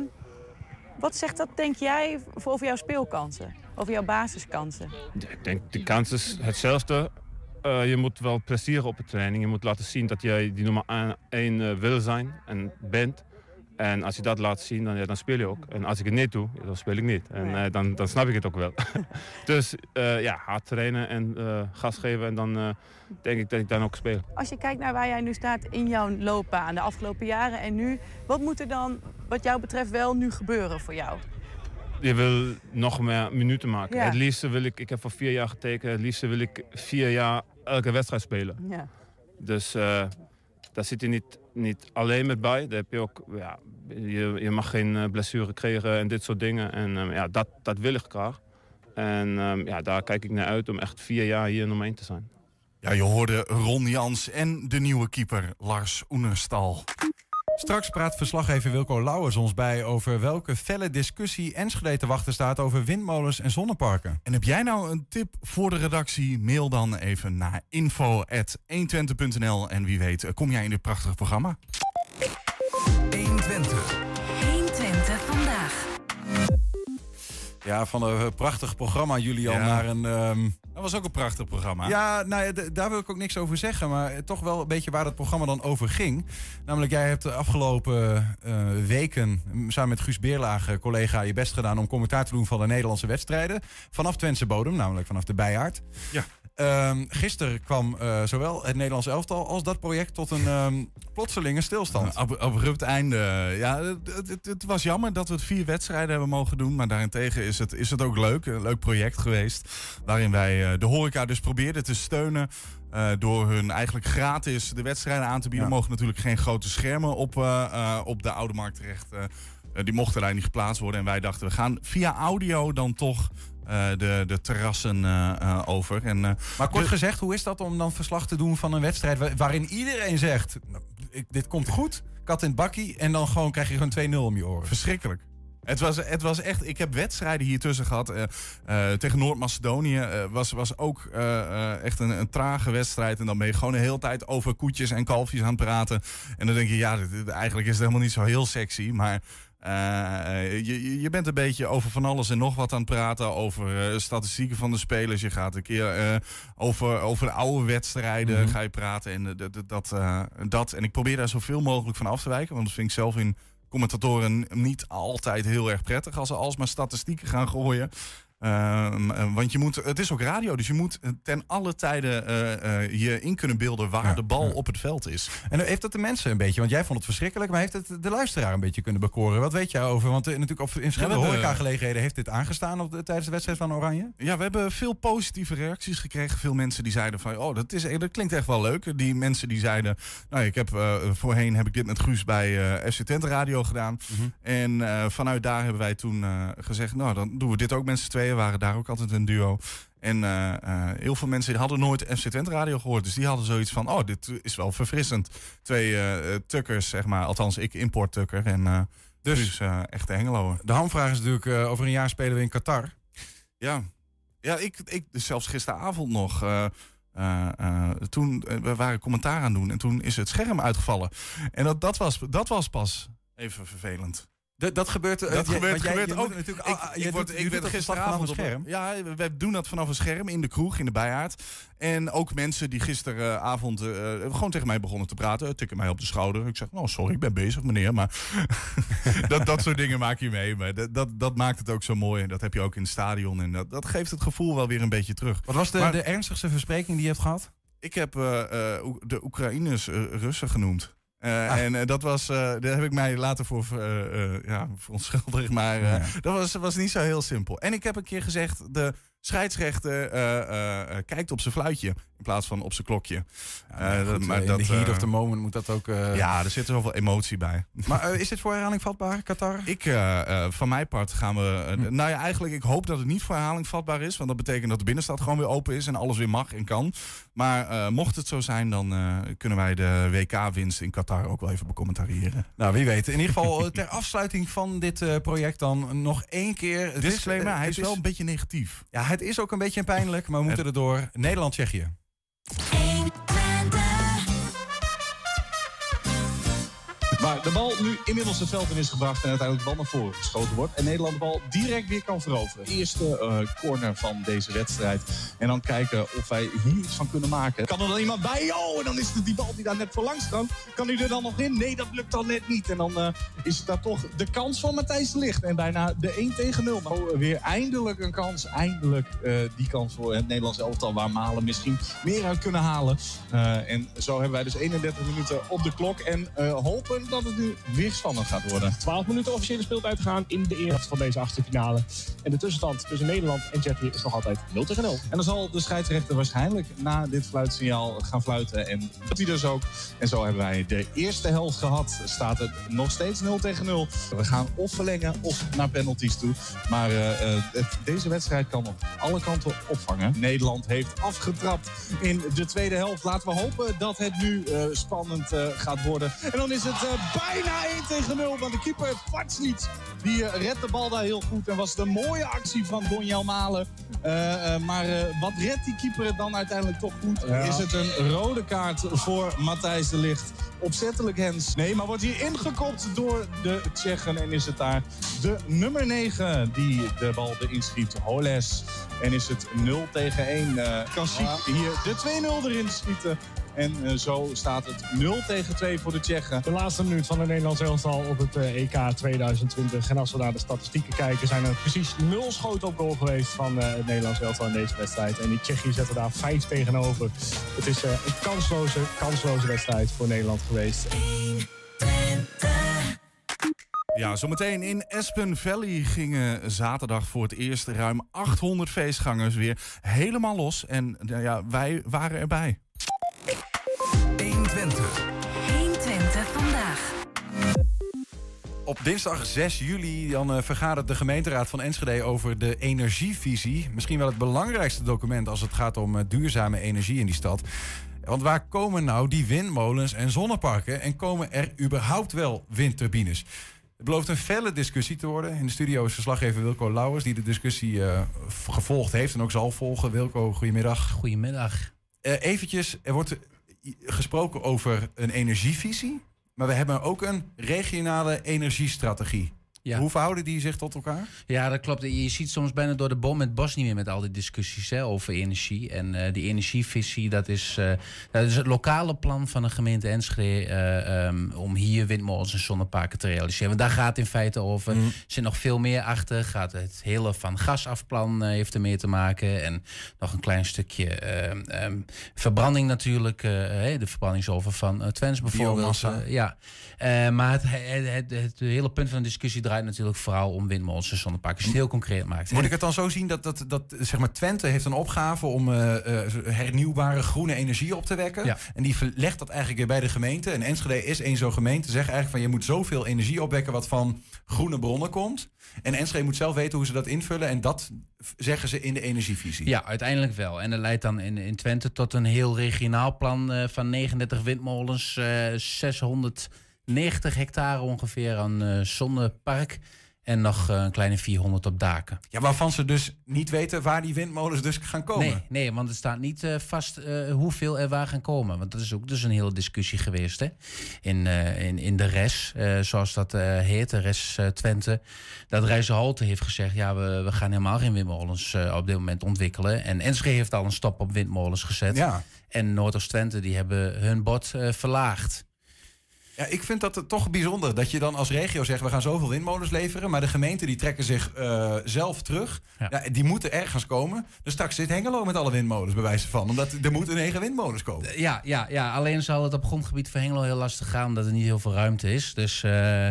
wat zegt dat, denk jij, over jouw speelkansen? Over jouw basiskansen? Ik denk, de kans is hetzelfde. Eh, je moet wel presteren op de training. Je moet laten zien dat jij die nummer 1 wil zijn en bent. En als je dat laat zien, dan, ja, dan speel je ook. En als ik het niet doe, dan speel ik niet. En eh, dan, dan snap ik het ook wel. dus eh, ja, hard trainen en eh, gas geven. En dan denk ik dat ik dan ook speel. Als je kijkt naar waar jij nu staat in jouw loopbaan, de afgelopen jaren en nu, wat moet er dan, wat jou betreft, wel nu gebeuren voor jou? Je wil nog meer minuten maken. Ja. Het liefste wil ik, ik heb voor vier jaar getekend, het liefste wil ik vier jaar elke wedstrijd spelen. Ja. Dus daar zit je niet, niet alleen met bij. Daar heb je ook, ja, je, je mag geen eh, blessure krijgen en dit soort dingen. En ehm, ja, dat, dat wil ik graag. En ehm, ja, daar kijk ik naar uit om echt vier jaar hier nummer één te zijn. Ja, je hoorde Ron Jans en de nieuwe keeper Lars Oenerstal. Straks praat verslaggever Wilco Lauwers ons bij over welke felle discussie Enschede te wachten staat over windmolens en zonneparken. En heb jij nou een tip voor de redactie? Mail dan even naar info.120.nl en wie weet kom jij in dit prachtige programma. 120. 120 Ja, van een prachtig programma, Julian, Ja. naar een... ehm, Dat was ook een prachtig programma. Ja, nou ja, daar wil ik ook niks over zeggen. Maar toch wel een beetje waar het programma dan over ging. Namelijk, jij hebt de afgelopen eh, weken samen met Guus Beerlage, collega, je best gedaan om commentaar te doen van de Nederlandse wedstrijden. Vanaf Twentse bodem, namelijk vanaf de Bijaard. Ja. Ehm, gisteren kwam eh, zowel het Nederlands elftal als dat project tot een ehm, plotselinge stilstand. Ab- abrupt einde. Ja, het, het- het, was jammer dat we het vier wedstrijden hebben mogen doen. Maar daarentegen is het, is het ook leuk. Een leuk project geweest. Waarin wij eh, de horeca dus probeerden te steunen. eh, door hun eigenlijk gratis de wedstrijden aan te bieden. Ja. mogen natuurlijk geen grote schermen op, op de Oude Markt terecht. die mochten daar niet geplaatst worden. En wij dachten, we gaan via audio dan toch de, de terrassen eh, eh, over. En, eh, Maar kort de- gezegd, hoe is dat om dan verslag te doen van een wedstrijd wa- waarin iedereen zegt: nou, ik, dit komt goed, kat in het bakkie, en dan gewoon krijg je gewoon 2-0 om je oren? Verschrikkelijk. Het was, het was echt, ik heb wedstrijden hier tussen gehad. eh, eh, tegen Noord-Macedonië eh, was, was ook eh, eh, echt een, een trage wedstrijd. En dan ben je gewoon de hele tijd over koetjes en kalfjes aan het praten. En dan denk je, ja, dit- eigenlijk is het helemaal niet zo heel sexy. Maar eh, je, je- bent een beetje over van alles en nog wat aan het praten. Over eh, statistieken van de spelers. Je gaat een keer eh, over, over de oude wedstrijden ga je praten. En eh, dat, eh, dat. En ik probeer daar zoveel mogelijk van af te wijken. Want dat vind ik zelf in commentatoren niet altijd heel erg prettig als ze alsmaar statistieken gaan gooien. Ehm, eh, want je moet, het is ook radio, dus je moet ten alle tijden eh, eh, je in kunnen beelden waar de bal op het veld is. En heeft dat de mensen een beetje, want jij vond het verschrikkelijk, maar heeft het de luisteraar een beetje kunnen bekoren? Wat weet jij over? Want eh, natuurlijk op in verschillende Ja, horecagelegenheden heeft dit aangestaan op de, tijdens de wedstrijd van Oranje. Ja, we hebben veel positieve reacties gekregen. Veel mensen die zeiden van, oh, dat, is, dat klinkt echt wel leuk. Die mensen die zeiden, nou, ik heb eh, voorheen heb ik dit met Guus bij eh FC Twente Radio gedaan. En eh, vanuit daar hebben wij toen eh, gezegd, nou, dan doen we dit ook met z'n waren daar ook altijd een duo. En eh, eh, heel veel mensen hadden nooit FC Twente Radio gehoord. Dus die hadden zoiets van, oh, dit is wel verfrissend. Twee eh, tukkers, zeg maar. Althans, ik import tukker. En dus, dus echte Hengelo. De hamvraag is natuurlijk, over een jaar spelen we in Qatar. Ja, ja ik, ik dus zelfs gisteravond nog. eh, toen we waren commentaar aan doen en toen is het scherm uitgevallen. En dat, dat, was, dat was pas even vervelend. Dat, dat gebeurt, eh, dat gebeurt, jij- gebeurt je ook. natuurlijk- ik, ik je word, ik werd gisteravond op- scherm? Ja, we- doen dat vanaf een scherm in de kroeg, in de bijaard. En ook mensen die gisteravond eh, gewoon tegen mij begonnen te praten, eh, tikken mij op de schouder. Ik zeg, oh sorry, ik ben bezig meneer. Maar dat, dat soort dingen maak je mee. Maar dat, dat, dat maakt het ook zo mooi. En dat heb je ook in het stadion. En dat, dat geeft het gevoel wel weer een beetje terug. Wat was de, Maar- de ernstigste verspreking die je hebt gehad? ik heb eh, eh, de Oekraïners eh, Russen genoemd. Eh, En eh, dat was, eh, daar heb ik mij later voor ja, verontschuldigd. Maar Ja. dat was, was niet zo heel simpel. En ik heb een keer gezegd, de scheidsrechter kijkt op zijn fluitje in plaats van op zijn klokje. Ja, Eh, goed, maar eh, dat, in the heat eh, of the moment moet dat ook... eh, ja, er zit zoveel emotie bij. Maar eh, is dit voor herhaling vatbaar, Qatar? Ik, eh, eh, van mijn part gaan we. eh, Nou ja, eigenlijk, ik hoop dat het niet voor herhaling vatbaar is. Want dat betekent dat de binnenstad gewoon weer open is en alles weer mag en kan. Maar eh, mocht het zo zijn, dan eh, kunnen wij de WK-winst in Qatar ook wel even becommentariëren. Nou, wie weet. In ieder geval eh, ter afsluiting van dit eh, project dan nog één keer. Het Disclaimer, eh, hij het is wel een beetje negatief. Ja, het is ook een beetje pijnlijk, maar we moeten er door. Nederland-Tsjechië. Waar de bal nu inmiddels het veld in is gebracht en uiteindelijk de bal naar voren geschoten wordt. En Nederland de bal direct weer kan veroveren. Eerste eh, corner van deze wedstrijd. En dan kijken of wij hier iets van kunnen maken. Kan er dan iemand bij? Oh, en dan is het die bal die daar net voor langs kan. Kan hij er dan nog in? Nee, dat lukt dan net niet. En dan eh, is het daar toch de kans van Matthijs Ligt. En bijna de 1 tegen 0. Maar oh, weer eindelijk een kans. Eindelijk eh, die kans voor het Nederlands elftal. Waar Malen misschien meer uit kunnen halen. En zo hebben wij dus 31 minuten op de klok. En hopen dat het nu weer spannend gaat worden. 12 minuten officiële speeltijd gaan in de eerste van deze achtste finale. En de tussenstand tussen Nederland en Tsjechië is nog altijd 0 tegen 0. En dan zal de scheidsrechter waarschijnlijk na dit fluitsignaal gaan fluiten. En dat hij dus ook. En zo hebben wij de eerste helft gehad. Staat het nog steeds 0 tegen 0. We gaan of verlengen of naar penalties toe. Maar eh, eh, het- deze wedstrijd kan op alle kanten opvangen. Nederland heeft afgetrapt in de tweede helft. Laten we hopen dat het nu eh, spannend gaat worden. En dan is het bijna 1 tegen 0. Want de keeper Vatsliet, die eh, redt de bal daar heel goed. En was het een mooie actie van Donjel Malen. Eh, eh, maar wat redt die keeper het dan uiteindelijk toch goed? Ja. Is het een rode kaart voor Matthijs de Ligt? Opzettelijk Hens. Nee, maar wordt hier ingekopt door de Tsjechen. En is het daar de nummer 9 die de bal erin schiet. Holes. En is het 0 tegen 1. eh kan hier de 2-0 erin schieten. En eh, zo staat het 0 tegen 2 voor de Tsjechen. De laatste minuut van het Nederlands elftal op het eh, EK 2020. En als we naar de statistieken kijken, zijn er precies nul schoten op goal geweest van eh, het Nederlands elftal in deze wedstrijd. En die Tsjechië zetten daar vijf tegenover. Het is een kansloze, kansloze wedstrijd voor Nederland geweest. Ja, zometeen in Aspen Valley gingen zaterdag voor het eerst ruim 800 feestgangers weer helemaal los. En ja, wij waren erbij. 120. 120 vandaag. Op dinsdag 6 juli dan, eh, vergadert de gemeenteraad van Enschede over de energievisie. Misschien wel het belangrijkste document als het gaat om eh, duurzame energie in die stad. Want waar komen nou die windmolens en zonneparken en komen er überhaupt wel windturbines? Het belooft een felle discussie te worden. In de studio is verslaggever Wilco Lauwers, die de discussie eh, gevolgd heeft en ook zal volgen. Wilco, goedemiddag. Goedemiddag. Eh eventjes, er wordt gesproken over een energievisie, maar we hebben ook een regionale energiestrategie. Ja. Hoe verhouden die zich tot elkaar? Ja, dat klopt. Je ziet soms bijna door de boom het bos niet meer met al die discussies hè, over energie. En eh, die energievisie, dat is, eh, dat is het lokale plan van de gemeente Enschede eh, ehm, om hier windmolens en zonneparken te realiseren. Want daar gaat in feite over. Mhm. Er zit nog veel meer achter. Gaat het hele van gasafplan heeft ermee te maken. En nog een klein stukje ehm, ehm, verbranding natuurlijk. hè, de verbrandingsоven van Twens bijvoorbeeld. Ja, maar het, het, het, het hele punt van de discussie draait natuurlijk vooral om windmolens, zonneparken. Als je heel concreet maakt. Moet ik het dan zo zien dat, dat, dat zeg maar Twente heeft een opgave om eh, eh, hernieuwbare groene energie op te wekken? En die verlegt dat eigenlijk weer bij de gemeente. En Enschede is één zo'n gemeente. Zeg eigenlijk van je moet zoveel energie opwekken wat van groene bronnen komt. En Enschede moet zelf weten hoe ze dat invullen. En dat zeggen ze in de energievisie. Ja, uiteindelijk wel. En dat leidt dan in, in Twente tot een heel regionaal plan eh, van 39 windmolens, 600 90 hectare ongeveer aan eh, zonnepark. En nog eh, een kleine 400 op daken. Ja, waarvan ze dus niet weten waar die windmolens dus gaan komen. Nee, nee want het staat niet eh, vast hoeveel er waar gaan komen. Want dat is ook dus een hele discussie geweest hè? In, in, in de RES, zoals dat heet, de RES Twente. Dat Rijsselhalte heeft gezegd, ja, we, we gaan helemaal geen windmolens op dit moment ontwikkelen. En Enschede heeft al een stop op windmolens gezet. Ja. En Noord-Oost-Twente, die hebben hun bod verlaagd. Ja, ik vind dat het toch bijzonder dat je dan als regio zegt... we gaan zoveel windmolens leveren... maar de gemeenten die trekken zich eh, zelf terug. Ja. die moeten ergens komen. Dus straks zit Hengelo met alle windmolens, bij wijze van. Omdat er moeten negen windmolens komen. Ja, ja, ja, alleen zal het op grondgebied van Hengelo heel lastig gaan... omdat er niet heel veel ruimte is. Dus eh,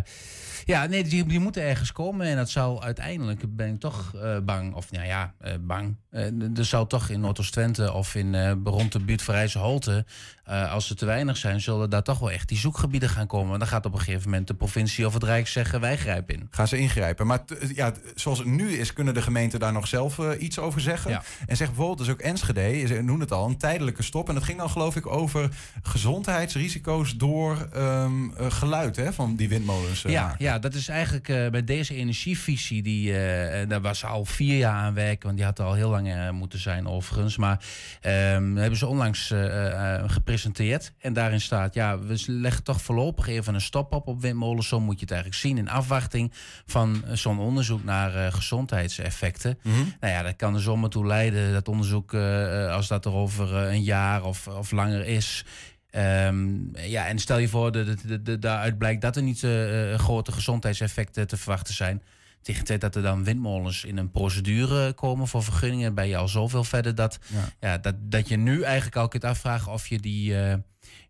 ja, nee, die, die moeten ergens komen. En dat zal uiteindelijk, ben ik toch eh, bang... of nou ja, eh, bang... eh, er zal toch in Noordoost-Twente of in rond de buurt van Rijsselholte... eh, als er te weinig zijn, zullen daar toch wel echt die zoekgebieden gaan komen. Want dan gaat op een gegeven moment de provincie of het Rijk zeggen... wij grijpen in. Gaan ze ingrijpen. Maar ja, zoals het nu is, kunnen de gemeenten daar nog zelf iets over zeggen. Ja. En zeg bijvoorbeeld, dus ook Enschede, ze noemen het al, een tijdelijke stop. En dat ging dan geloof ik over gezondheidsrisico's door ehm, eh, geluid hè, van die windmolens. ja ja, dat is eigenlijk eh, bij deze energievisie, die, eh, daar was al vier jaar aan werken, want die had al heel lang eh, moeten zijn overigens. Maar ehm, hebben ze onlangs eh, eh, gepresenteerd. En daarin staat, ja, we leggen toch voorlopig even een stop op op windmolens. Zo moet je het eigenlijk zien, in afwachting van eh, zo'n onderzoek naar eh, gezondheidseffecten. Mhm. Nou ja, dat kan er zomaar toe leiden, dat onderzoek, eh, eh, als dat er over eh, een jaar of, of langer is. Ehm, ja, en stel je voor, dat de, de, de, daaruit blijkt dat er niet eh, eh, grote gezondheidseffecten te verwachten zijn. Tegen de tijd dat er dan windmolens in een procedure komen voor vergunningen, ben je al zoveel verder dat, ja. dat, dat je nu eigenlijk al kunt afvragen of je die, eh,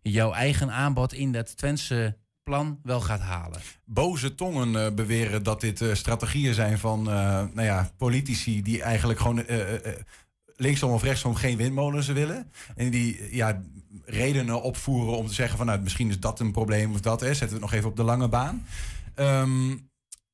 jouw eigen aanbod in dat Twentse plan wel gaat halen. Boze tongen beweren dat dit strategieën zijn van nou ja, politici die eigenlijk gewoon linksom of rechtsom geen windmolens willen. En die ja, redenen opvoeren om te zeggen van nou, misschien is dat een probleem of dat is. Zetten we het nog even op de lange baan. Ehm,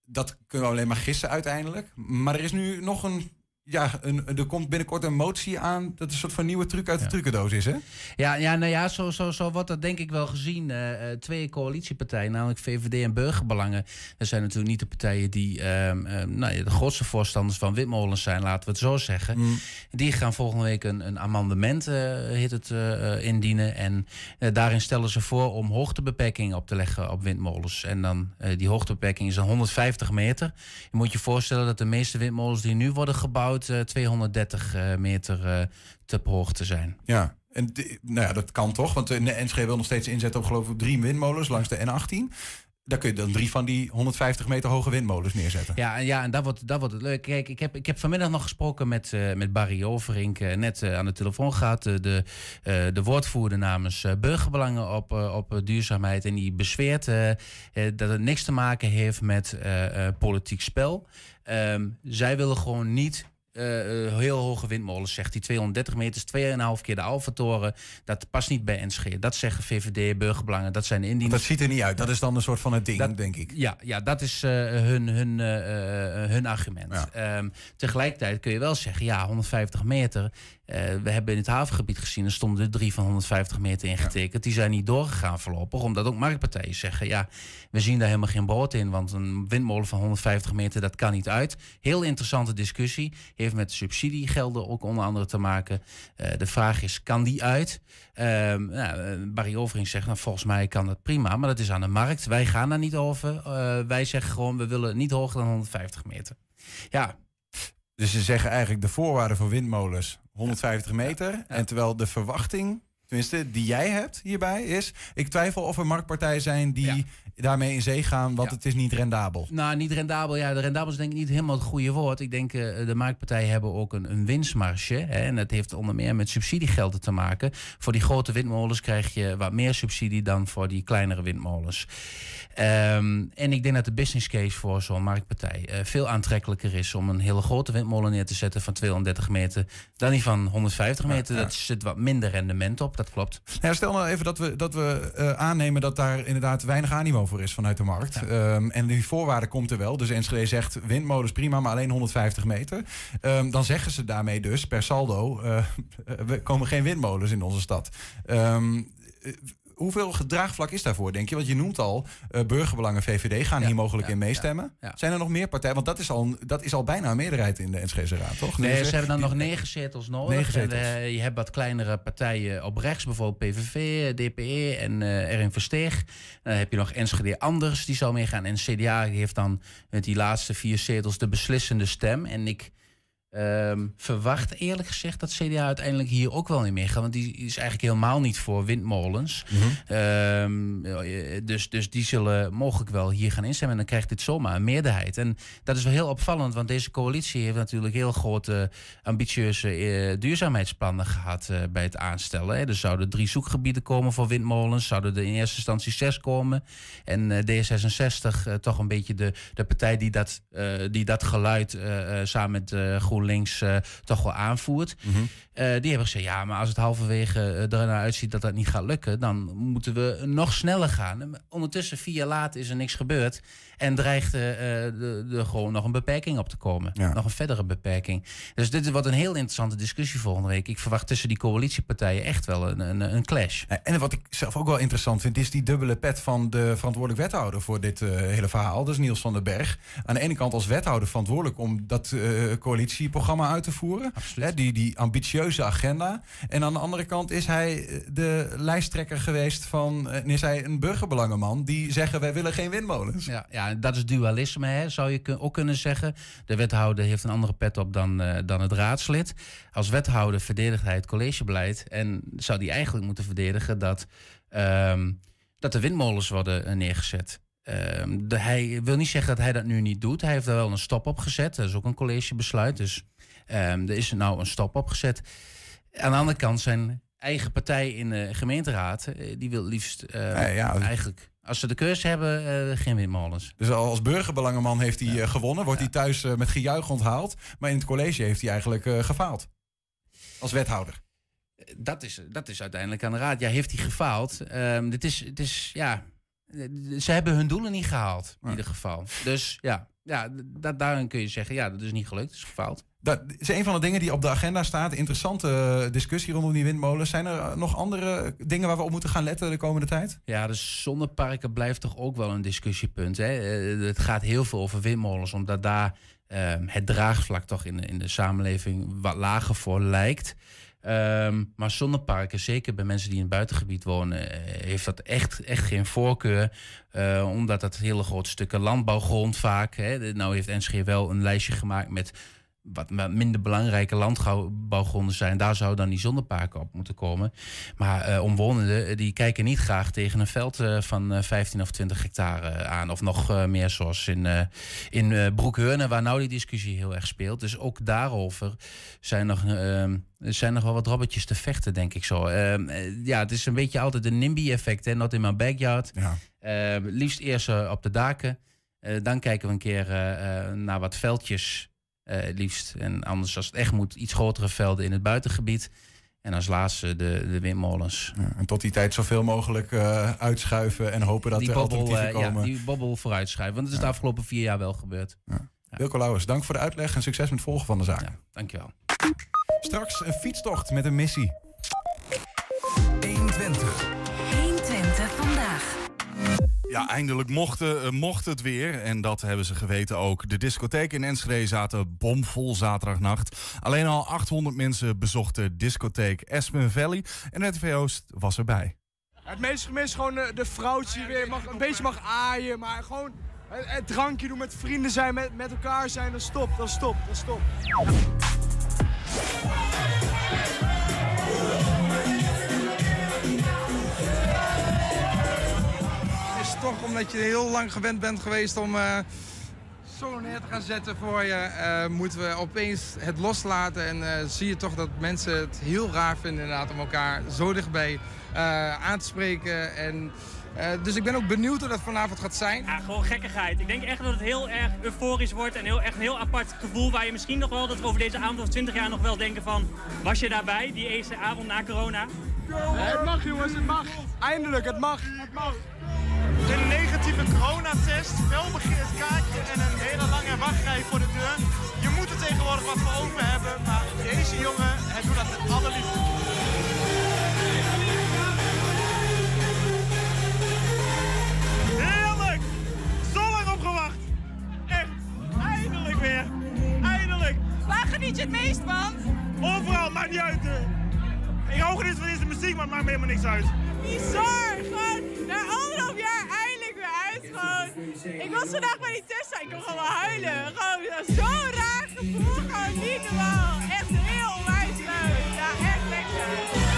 dat kunnen we alleen maar gissen uiteindelijk. Maar er is nu nog een. Ja, een, er komt binnenkort een motie aan. Dat een soort van nieuwe truc uit de trucendoos is, hè? Ja, ja, nou ja, zo, zo, zo wordt dat denk ik wel gezien. Eh, eh, twee coalitiepartijen, namelijk VVD en Burgerbelangen. Dat zijn natuurlijk niet de partijen die ehm, ehm, nou, ja, de grootste voorstanders van windmolens zijn, laten we het zo zeggen. Die gaan volgende week een, een amendement uh, heet het, uh, indienen. En daarin stellen ze voor om hoogtebeperkingen op te leggen op windmolens. En dan die hoogtebeperking is dan 150 meter. Je moet je voorstellen dat de meeste windmolens die nu worden gebouwd 230 uh, meter uh, te hoogte zijn. Ja, en nou ja, dat kan toch? Want de NSG wil nog steeds inzetten op geloof ik drie windmolens langs de N18. Daar kun je dan drie van die 150 meter hoge windmolens neerzetten. Ja, ja en dat wordt, dat wordt het leuk. Kijk, ik heb, ik heb vanmiddag nog gesproken met, uh, met Barry Overink. Uh, net uh, aan de telefoon gehad. de, de woordvoerder namens Burgerbelangen op, op duurzaamheid. En die bezweert dat het niks te maken heeft met politiek spel. Um, zij willen gewoon niet heel hoge windmolens, zegt hij. 230 meters, 2,5 keer de Alpha-toren. Dat past niet bij NSG. Dat zeggen VVD, burgerbelangen, dat zijn indieners. Dat ziet er niet uit. Dat is dan een soort van het ding, dat, denk ik. Ja, ja dat is uh, hun, hun, hun argument. Ja. Um, tegelijkertijd kun je wel zeggen, ja, 150 meter. we hebben in het havengebied gezien, er stonden er drie van 150 meter ingetekend. Ja. Die zijn niet doorgegaan voorlopig, omdat ook marktpartijen zeggen, ja, we zien daar helemaal geen brood in. Want een windmolen van 150 meter, dat kan niet uit. Heel interessante discussie. Heeft met subsidiegelden ook onder andere te maken. Uh, de vraag is, kan die uit? Uh, nou, Barry Overing zegt, nou, volgens mij kan dat prima, maar dat is aan de markt. Wij gaan daar niet over. Uh, wij zeggen gewoon, we willen niet hoger dan 150 meter. Ja. Dus ze zeggen eigenlijk de voorwaarden voor windmolens 150 meter. Ja, ja. En terwijl de verwachting tenminste, die jij hebt hierbij, is... ik twijfel of er marktpartijen zijn die ja. daarmee in zee gaan... want ja. het is niet rendabel. Nou, niet rendabel. Ja, de rendabel is denk ik niet helemaal het goede woord. Ik denk, uh, de marktpartijen hebben ook een, een winstmarge. Hè, en dat heeft onder meer met subsidiegelden te maken. Voor die grote windmolens krijg je wat meer subsidie... dan voor die kleinere windmolens. Um, en ik denk dat de business case voor zo'n marktpartij uh, veel aantrekkelijker is om een hele grote windmolen neer te zetten van 230 meter dan die van 150 meter. Ja. Dat zit wat minder rendement op, dat klopt. Ja, stel nou even dat we, dat we uh, aannemen dat daar inderdaad weinig animo voor is vanuit de markt. Um, en die voorwaarde komt er wel. Dus Enschede zegt windmolens prima, maar alleen 150 meter. Um, dan zeggen ze daarmee dus per saldo, uh, we komen geen windmolens in onze stad hoeveel gedraagvlak is daarvoor, denk je? Want je noemt al, uh, burgerbelangen VVD gaan ja, hier mogelijk ja, in meestemmen. Ja, Zijn er nog meer partijen? Want dat is al, dat is al bijna een meerderheid in de Enschede Raad, toch? Nee, ze hebben dan nog negen zetels nodig. Negen zetels. En, uh, je hebt wat kleinere partijen op rechts, bijvoorbeeld PVV, DPE en uh, Erin Versteeg. Dan heb je nog Enschede Anders, die zal meegaan. En CDA heeft dan met die laatste vier zetels de beslissende stem. En ik Um, verwacht eerlijk gezegd dat CDA uiteindelijk hier ook wel in meegaat. Want die is eigenlijk helemaal niet voor windmolens. Mm -hmm. um, dus, dus die zullen mogelijk wel hier gaan instemmen. En dan krijgt dit zomaar een meerderheid. En dat is wel heel opvallend, want deze coalitie heeft natuurlijk heel grote, ambitieuze uh, duurzaamheidsplannen gehad uh, bij het aanstellen. Hè. Er zouden drie zoekgebieden komen voor windmolens. Zouden er in eerste instantie zes komen. En uh, D66, toch een beetje de, de partij die dat, die dat geluid samen met Groen GroenLinks eh, toch wel aanvoert. Eh, die hebben gezegd, ja, maar als het halverwege uh, er naar uitziet dat dat niet gaat lukken, dan moeten we nog sneller gaan. En ondertussen, vier jaar later, is er niks gebeurd. En dreigt er uh, gewoon nog een beperking op te komen. Nog een verdere beperking. Dus dit wordt een heel interessante discussie volgende week. Ik verwacht tussen die coalitiepartijen echt wel een, een, een clash. En wat ik zelf ook wel interessant vind, is die dubbele pet van de verantwoordelijk wethouder voor dit uh, hele verhaal. Dat is Niels van den Berg. Aan de ene kant als wethouder verantwoordelijk om dat uh, coalitieprogramma uit te voeren. Hè, die, die ambitieuze agenda. En aan de andere kant is hij eh, de lijsttrekker geweest van, en is hij een burgerbelangenman die zeggen wij willen geen windmolens. Ja, ja dat is dualisme, hè, zou je ook kunnen zeggen. De wethouder heeft een andere pet op dan, uh, dan het raadslid. Als wethouder verdedigt hij het collegebeleid en zou die eigenlijk moeten verdedigen dat, um, dat de windmolens worden neergezet. Um, de, hij wil niet zeggen dat hij dat nu niet doet. Hij heeft er wel een stop op gezet. Dat is ook een collegebesluit. Dus um, er is nou een stop op gezet. Aan de andere kant zijn eigen partij in de gemeenteraad, die wil liefst uh, ja. eigenlijk als ze de keuze hebben, uh, geen windmolens. Dus als burgerbelangenman heeft hij ja. gewonnen, wordt hij thuis uh, met gejuich onthaald. Maar in het college heeft hij eigenlijk uh, gefaald. Als wethouder. Dat is, dat is uiteindelijk aan de raad. Ja, heeft hij gefaald? Um, dit is, het is, ja, ze hebben hun doelen niet gehaald, in ieder geval. Dus ja, ja dat, daarin kun je zeggen, ja, dat is niet gelukt, het is gefaald. Dat is een van de dingen die op de agenda staat. Interessante discussie rondom die windmolens. Zijn er nog andere dingen waar we op moeten gaan letten de komende tijd? Ja, de zonneparken blijft toch ook wel een discussiepunt. Hè? Het gaat heel veel over windmolens, omdat daar uh, het draagvlak toch in de, in de samenleving wat lager voor lijkt. Um, maar zonneparken, zeker bij mensen die in het buitengebied wonen, heeft dat echt, echt geen voorkeur. Omdat dat hele grote stukken landbouwgrond vaak. Hè, nou heeft NSG wel een lijstje gemaakt met wat minder belangrijke landbouwgronden zijn, daar zou dan die zonneparken op moeten komen. Maar uh, omwonenden die kijken niet graag tegen een veld uh, van uh, 15 of 20 hectare aan. Of nog meer zoals in, in Broekheurne, waar nou die discussie heel erg speelt. Dus ook daarover zijn nog, zijn nog wel wat robbertjes te vechten, denk ik zo. ja, het is een beetje altijd een NIMBY-effect, hè? not in my backyard. Ja. liefst eerst op de daken. dan kijken we een keer naar wat veldjes uh, liefst. En anders als het echt moet, iets grotere velden in het buitengebied. En als laatste de, de windmolens. Ja, en tot die tijd zoveel mogelijk uh, uitschuiven en hopen dat die er bobbel, alternatieven uh, komen. Ja, die bobbel vooruitschuiven. Want het is Ja. de afgelopen vier jaar wel gebeurd. Ja. Wilco Lauwers, dank voor de uitleg en succes met het volgen van de zaak. Dankjewel. Straks een fietstocht met een missie. 120. 120 vandaag. Ja, eindelijk mocht, eh, mocht het weer. En dat hebben ze geweten ook. De discotheek in Enschede zaten bomvol zaterdagnacht. Alleen al 800 mensen bezochten discotheek Aspen Valley. En RTV Oost was erbij. Het meest gemist gewoon de, de vrouwtje weer mag, een beetje mag aaien, maar gewoon het, het drankje doen met vrienden zijn, met, met elkaar zijn, dan stop, dan stop, dan stop. Toch omdat je heel lang gewend bent geweest om eh, zo neer te gaan zetten voor je, eh, moeten we opeens het loslaten. En eh, zie je toch dat mensen het heel raar vinden inderdaad om elkaar zo dichtbij aan te spreken. En, dus ik ben ook benieuwd hoe dat vanavond gaat zijn. Ja, gewoon gekkigheid. Ik denk echt dat het heel erg euforisch wordt en heel, echt een heel apart gevoel waar je misschien nog wel, dat we over deze avond of 20 jaar nog wel denken van, was je daarbij, die eerste avond na corona? Het mag jongens, het mag. Eindelijk, het mag. Het mag. Een negatieve coronatest, welbegeerd kaartje en een hele lange wachtrij voor de deur. Je moet er tegenwoordig wat voor over hebben, maar deze jongen, hij doet dat met alle liefde. Heerlijk! Zo lang op gewacht! Echt, eindelijk weer! Eindelijk! Waar geniet je het meest van? Overal, maakt niet uit. Ik hou niet van deze muziek, maar het maakt me helemaal niks uit. Bizar! Gewoon na anderhalf jaar eindelijk weer uit. Gewoon. Ik was vandaag bij die test, ik kon gewoon huilen. Gewoon zo'n raar gevoel, gewoon niet normaal. Echt heel onwijs leuk. Ja, echt lekker.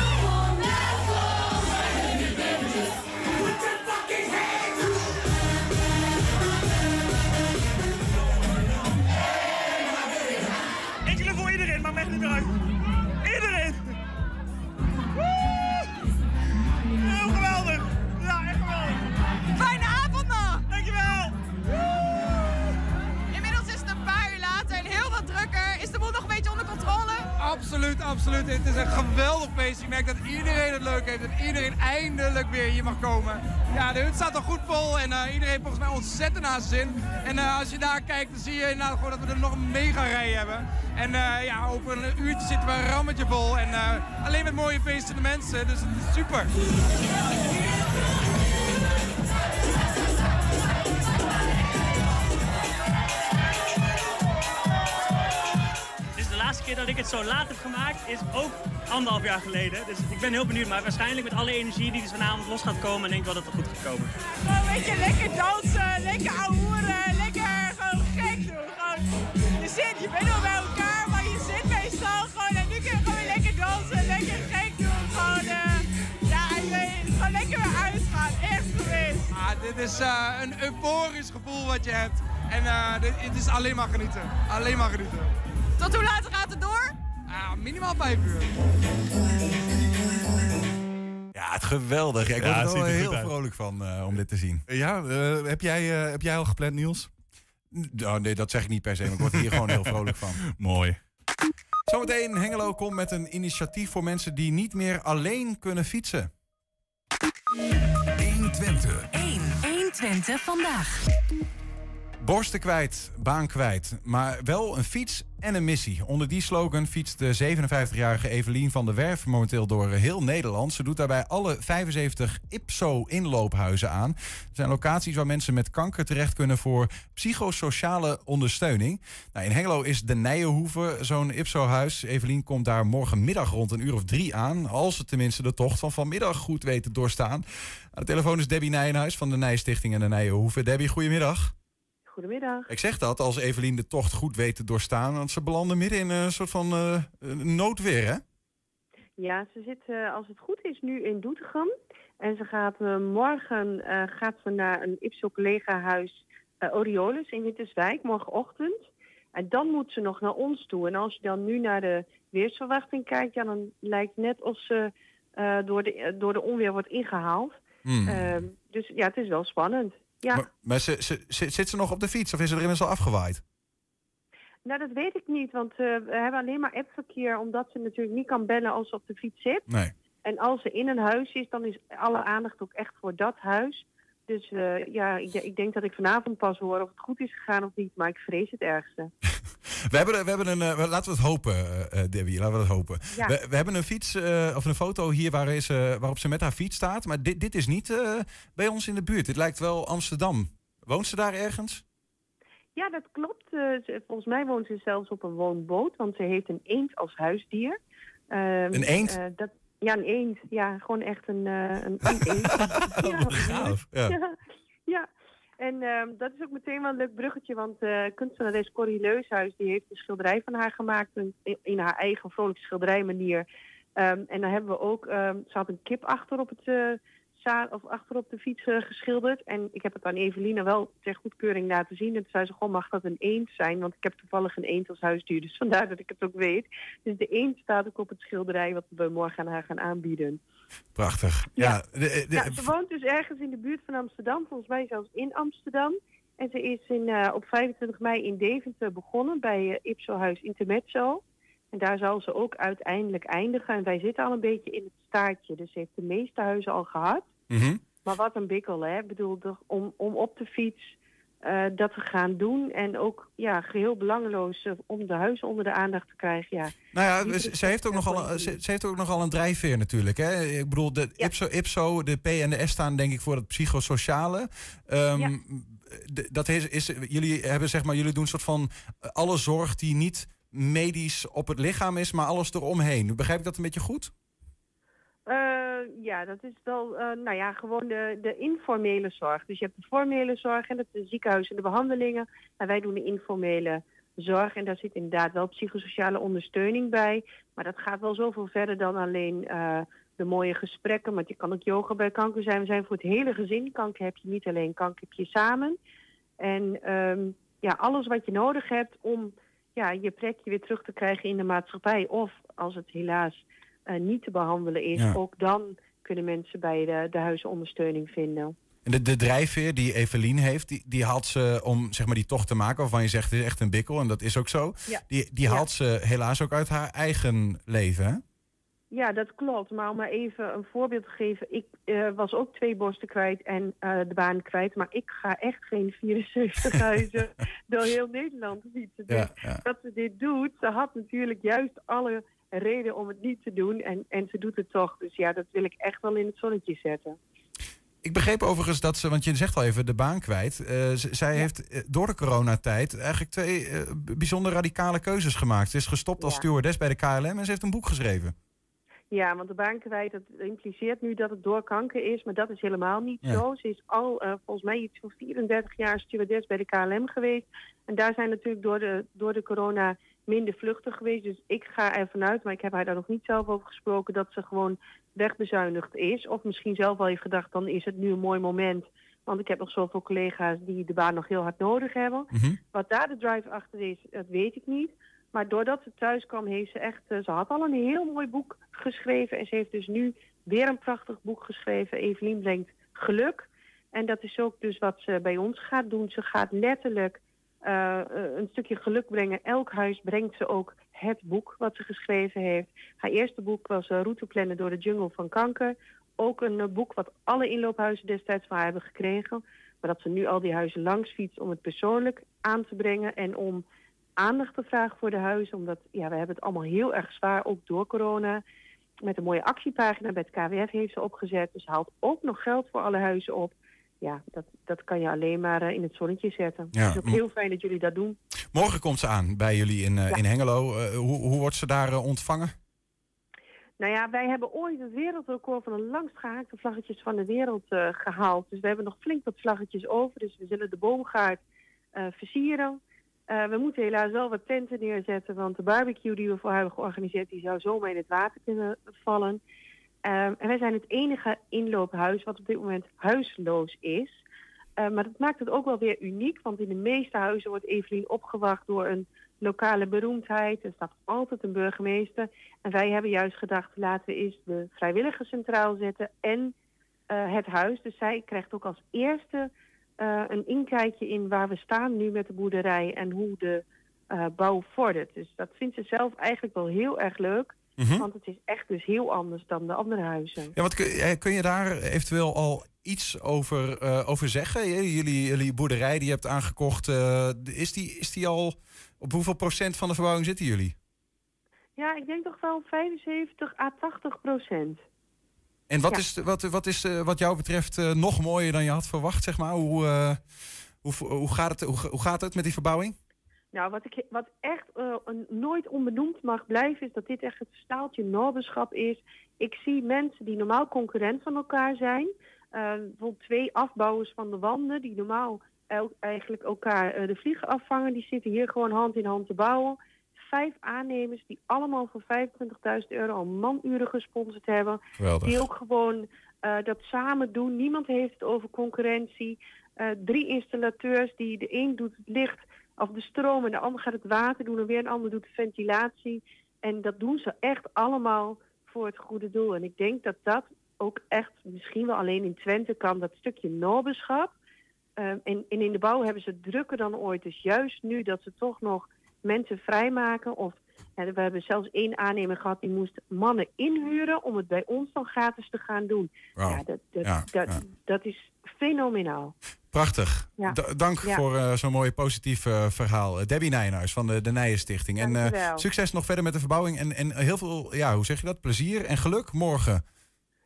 Absoluut. Het is een geweldig feest. Ik merk dat iedereen het leuk heeft. Dat iedereen eindelijk weer hier mag komen. Ja, de hut staat er goed vol en eh, iedereen heeft volgens mij ontzettend naar zijn zin. En eh, als je daar kijkt, dan zie je inderdaad gewoon dat we er nog een mega rij hebben. En eh, ja, over een uurtje zitten we een rammetje vol. En alleen met mooie feestende mensen, dus het is super. Keer dat ik het zo laat heb gemaakt is ook anderhalf jaar geleden. Dus ik ben heel benieuwd, maar waarschijnlijk met alle energie die dus vanavond los gaat komen, denk ik wel dat het goed gaat komen. Gewoon een beetje lekker dansen, lekker ouwehoeren, lekker gewoon gek doen. Gewoon, je zit, je bent wel bij elkaar, maar je zit meestal gewoon en nu kun je gewoon weer lekker dansen, lekker gek doen. Gewoon, eh, ja, ik weet, gewoon lekker weer uitgaan, echt geweest. Ah, dit is eh, een euforisch gevoel wat je hebt. En eh, dit, het is alleen maar genieten. Alleen maar genieten. Tot hoe laat gaat het door? Ah, minimaal vijf uur. Ja, het geweldig. Ja, ik Ja, word er wel er heel vrolijk van eh, om dit te zien. Ja, eh, heb, jij, eh, heb jij al gepland, Niels? Oh, nee, dat zeg ik niet per se, maar ik word hier gewoon heel vrolijk van. Mooi. Zometeen, Hengelo komt met een initiatief voor mensen die niet meer alleen kunnen fietsen. 120. 1. 120 vandaag. Borsten kwijt, baan kwijt, maar wel een fiets en een missie. Onder die slogan fietst de 57-jarige Evelien van der Werf momenteel door heel Nederland. Ze doet daarbij alle 75 IPSO-inloophuizen aan. Er zijn locaties waar mensen met kanker terecht kunnen voor psychosociale ondersteuning. Nou, in Hengelo is de Nijenhoeve zo'n IPSO-huis. Evelien komt daar morgenmiddag rond een uur of drie aan. Als ze tenminste de tocht van vanmiddag goed weet te doorstaan. Aan de telefoon is Debbie Nijenhuis van de Nijstichting en de Nijenhoeve. Debbie, goedemiddag. Goedemiddag. Ik zeg dat als Evelien de tocht goed weet te doorstaan. Want ze belanden midden in een soort van eh, noodweer, hè? Ja, ze zit, eh, als het goed is, nu in Doetinchem. En ze gaat eh, morgen gaat ze naar een IPSO-collega-huis eh, Oriolis in Winterswijk, morgenochtend. En dan moet ze nog naar ons toe. En als je dan nu naar de weersverwachting kijkt, ja, dan lijkt net of ze door, de, door de onweer wordt ingehaald. Hmm. Ehm, dus ja, het is wel spannend. Ja. Maar, maar ze, ze, zit, zit ze nog op de fiets of is ze er inmiddels al afgewaaid? Nou, dat weet ik niet, want eh, we hebben alleen maar appverkeer, omdat ze natuurlijk niet kan bellen als ze op de fiets zit. Nee. En als ze in een huis is, dan is alle aandacht ook echt voor dat huis. Dus eh, ja, ik, ik denk dat ik vanavond pas hoor of het goed is gegaan of niet, maar ik vrees het ergste. We hebben, we hebben een, eh, laten we het hopen, eh, Debbie, laten we het hopen. Ja. We, we hebben een fiets, of een foto hier waar is, waarop ze met haar fiets staat. Maar dit, dit is niet bij ons in de buurt. Dit lijkt wel Amsterdam. Woont ze daar ergens? Ja, dat klopt. Volgens mij woont ze zelfs op een woonboot, want ze heeft een eend als huisdier. Ehm, Een eend? dat, ja, een eend. Ja, gewoon echt een, een, een eend. ja. gaaf, ja. ja. ja. En ehm, dat is ook meteen wel een leuk bruggetje, want eh kunstenares Corrie Leushuis die heeft een schilderij van haar gemaakt in, in haar eigen vrolijke schilderijmanier. Ehm, en dan hebben we ook, ehm, ze had een kip achter op het eh, of achter op de fiets eh, geschilderd. En ik heb het aan Eveline wel ter goedkeuring laten zien. En toen zei ze, goh, mag dat een eend zijn? Want ik heb toevallig een eend als huisdier, dus vandaar dat ik het ook weet. Dus de eend staat ook op het schilderij wat we morgen aan haar gaan aanbieden. Prachtig. Ja. de- de- Ja, ze woont dus ergens in de buurt van Amsterdam, volgens mij zelfs in Amsterdam. En ze is in, eh, op 25 mei in Deventer begonnen bij eh, Ipso Huis Intermezzo. En daar zal ze ook uiteindelijk eindigen. En wij zitten al een beetje in het staartje. Dus ze heeft de meeste huizen al gehad. Mhm. Maar wat een bikkel, hè? Ik bedoel, om, om op de fiets eh, dat te gaan doen. En ook ja, geheel belangeloos eh, om de huizen onder de aandacht te krijgen. Ja. Nou ja, ze, ze heeft ook nogal, een- ze, ze heeft ook nogal een drijfveer natuurlijk. Hè? Ik bedoel, de IPSO, IPSO, de P en de S staan denk ik voor het psychosociale. Ehm, dat is, is, jullie hebben zeg maar, jullie doen een soort van eh, alle zorg die niet medisch op het lichaam is, maar alles eromheen. Begrijp ik dat een beetje goed? Eh, ja, dat is wel, eh, nou ja, gewoon de, de informele zorg. Dus je hebt de formele zorg en het ziekenhuis en de behandelingen. En wij doen de informele zorg en daar zit inderdaad wel psychosociale ondersteuning bij. Maar dat gaat wel zoveel verder dan alleen eh, de mooie gesprekken. Want je kan ook yoga bij kanker zijn. We zijn voor het hele gezin. Kanker heb je niet alleen, kanker heb je samen. En ehm, ja, alles wat je nodig hebt om ja, je plekje weer terug te krijgen in de maatschappij. Of als het helaas eh, niet te behandelen is, Ja. ook dan kunnen mensen bij de, de huizenondersteuning vinden. En de, de drijfveer die Evelien heeft, die, die haalt ze om zeg maar, die tocht te maken, waarvan je zegt het is echt een bikkel, en dat is ook zo. Ja. Die, die Ja. haalt ze helaas ook uit haar eigen leven. Hè? Ja, dat klopt. Maar om maar even een voorbeeld te geven. Ik eh, was ook twee borsten kwijt en eh, de baan kwijt. Maar ik ga echt geen 74 huizen door heel Nederland fietsen. Dus Ja, ja. dat ze dit doet, ze had natuurlijk juist alle reden om het niet te doen. En, en ze doet het toch. Dus ja, dat wil ik echt wel in het zonnetje zetten. Ik begreep overigens dat ze, want je zegt al even de baan kwijt. eh, zij heeft door de coronatijd eigenlijk twee bijzonder radicale keuzes gemaakt. Ze is gestopt als stewardess bij de KLM en ze heeft een boek geschreven. Ja, want de baan kwijt, dat impliceert nu dat het door kanker is, maar dat is helemaal niet Ja. zo. Ze is al eh, volgens mij iets van 34 jaar stewardess bij de KLM geweest. En daar zijn natuurlijk door de, door de corona minder vluchten geweest. Dus ik ga ervan uit, maar ik heb haar daar nog niet zelf over gesproken, dat ze gewoon wegbezuinigd is. Of misschien zelf wel heeft gedacht, dan is het nu een mooi moment. Want ik heb nog zoveel collega's die de baan nog heel hard nodig hebben. Wat daar de drive achter is, dat weet ik niet. Maar doordat ze thuis kwam, heeft ze echt... eh, ze had al een heel mooi boek geschreven. En ze heeft dus nu weer een prachtig boek geschreven. Evelien brengt geluk. En dat is ook dus wat ze bij ons gaat doen. Ze gaat letterlijk eh, eh, een stukje geluk brengen. Elk huis brengt ze ook het boek wat ze geschreven heeft. Haar eerste boek was eh, Routeplannen door de jungle van kanker. Ook een boek wat alle inloophuizen destijds van haar hebben gekregen. Maar dat ze nu al die huizen langs fietst om het persoonlijk aan te brengen. En om aandacht te vragen voor de huizen. Omdat ja, we hebben het allemaal heel erg zwaar, ook door corona. Met een mooie actiepagina bij het KWF heeft ze opgezet. Dus haalt ook nog geld voor alle huizen op. Ja, dat, dat kan je alleen maar eh, in het zonnetje zetten. Ja, Het is ook heel fijn dat jullie dat doen. Morgen komt ze aan bij jullie in, eh, in Hengelo. Eh, hoe, hoe wordt ze daar ontvangen? Nou ja, wij hebben ooit het wereldrecord van de langst gehaakte vlaggetjes van de wereld eh, gehaald. Dus we hebben nog flink wat vlaggetjes over. Dus we zullen de boomgaard versieren. Eh, we moeten helaas wel wat tenten neerzetten, want de barbecue die we voor hebben georganiseerd, die zou zomaar in het water kunnen vallen. Ehm, en wij zijn het enige inloophuis wat op dit moment huisloos is. Eh, maar dat maakt het ook wel weer uniek, want in de meeste huizen wordt Evelien opgewacht door een lokale beroemdheid. Er staat altijd een burgemeester. En wij hebben juist gedacht, laten we eerst de vrijwilligers centraal zetten en eh, het huis. Dus zij krijgt ook als eerste eh, een inkijkje in waar we staan nu met de boerderij en hoe de eh, bouw vordert. Dus dat vindt ze zelf eigenlijk wel heel erg leuk. Mhm. Want het is echt dus heel anders dan de andere huizen. Ja, wat kun, eh, kun je daar eventueel al iets over, over zeggen? Jullie, jullie boerderij die je hebt aangekocht, is, die, is die al... Op hoeveel procent van de verbouwing zitten jullie? Ja, ik denk toch wel 75 à 80 procent. En wat Ja. is, wat, wat, is wat jou betreft eh, nog mooier dan je had verwacht, zeg maar? Hoe, eh, hoe, hoe, gaat, het, hoe, hoe gaat het met die verbouwing? Nou, wat, ik, wat echt eh, nooit onbenoemd mag blijven, is dat dit echt het staaltje noberschap is. Ik zie mensen die normaal concurrent van elkaar zijn. eh, bijvoorbeeld twee afbouwers van de wanden, die normaal el- eigenlijk elkaar de vliegen afvangen. Die zitten hier gewoon hand in hand te bouwen. Vijf aannemers die allemaal voor 25.000 euro al manuren gesponsord hebben. Geweldig. Die ook gewoon eh, dat samen doen. Niemand heeft het over concurrentie. Eh, drie installateurs die de een doet het licht of de stroom en de ander gaat het water doen en weer een ander doet de ventilatie. En dat doen ze echt allemaal voor het goede doel. En ik denk dat dat ook echt misschien wel alleen in Twente kan, dat stukje noberschap. Eh, en, en in de bouw hebben ze het drukker dan ooit. Dus juist nu dat ze toch nog mensen vrijmaken of we hebben zelfs één aannemer gehad die moest mannen inhuren om het bij ons dan gratis te gaan doen. Ja, dat, dat, Ja, dat, ja. dat is fenomenaal. Prachtig. Ja. Dank Ja. voor eh, zo'n mooi positief eh, verhaal. Eh, Debbie Nijnhuis van de, de Nijen Stichting. En succes nog verder met de verbouwing. En, en heel veel, ja, hoe zeg je dat? Plezier en geluk morgen.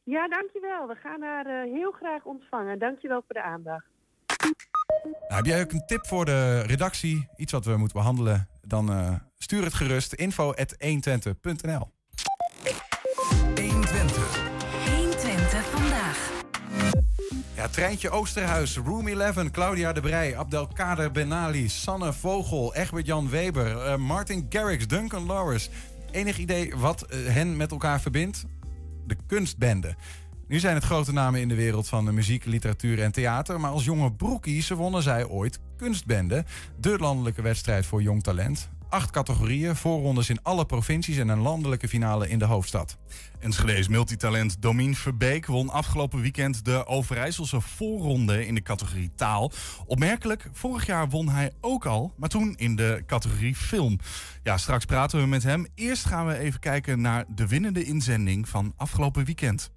Ja, dankjewel. We gaan haar heel graag ontvangen. Dankjewel voor de aandacht. Nou, heb jij ook een tip voor de redactie? Iets wat we moeten behandelen? Dan eh, stuur het gerust. info.120.nl 120 vandaag. Ja, Treintje Oosterhuis, Room 11, Claudia de Brij, Abdelkader Benali, Sanne Vogel, Egbert-Jan Weber, eh, Martin Garrix, Duncan Lawrence. Enig idee wat eh, hen met elkaar verbindt? De kunstbende. Nu zijn het grote namen in de wereld van muziek, literatuur en theater. Maar als jonge broekies wonnen zij ooit Kunstbende. De landelijke wedstrijd voor jong talent. acht categorieën, voorrondes in alle provincies en een landelijke finale in de hoofdstad. Enschede's multitalent Domien Verbeek won afgelopen weekend de Overijsselse voorronde in de categorie taal. Opmerkelijk, vorig jaar won hij ook al, maar toen in de categorie film. Ja, straks praten we met hem. Eerst gaan we even kijken naar de winnende inzending van afgelopen weekend.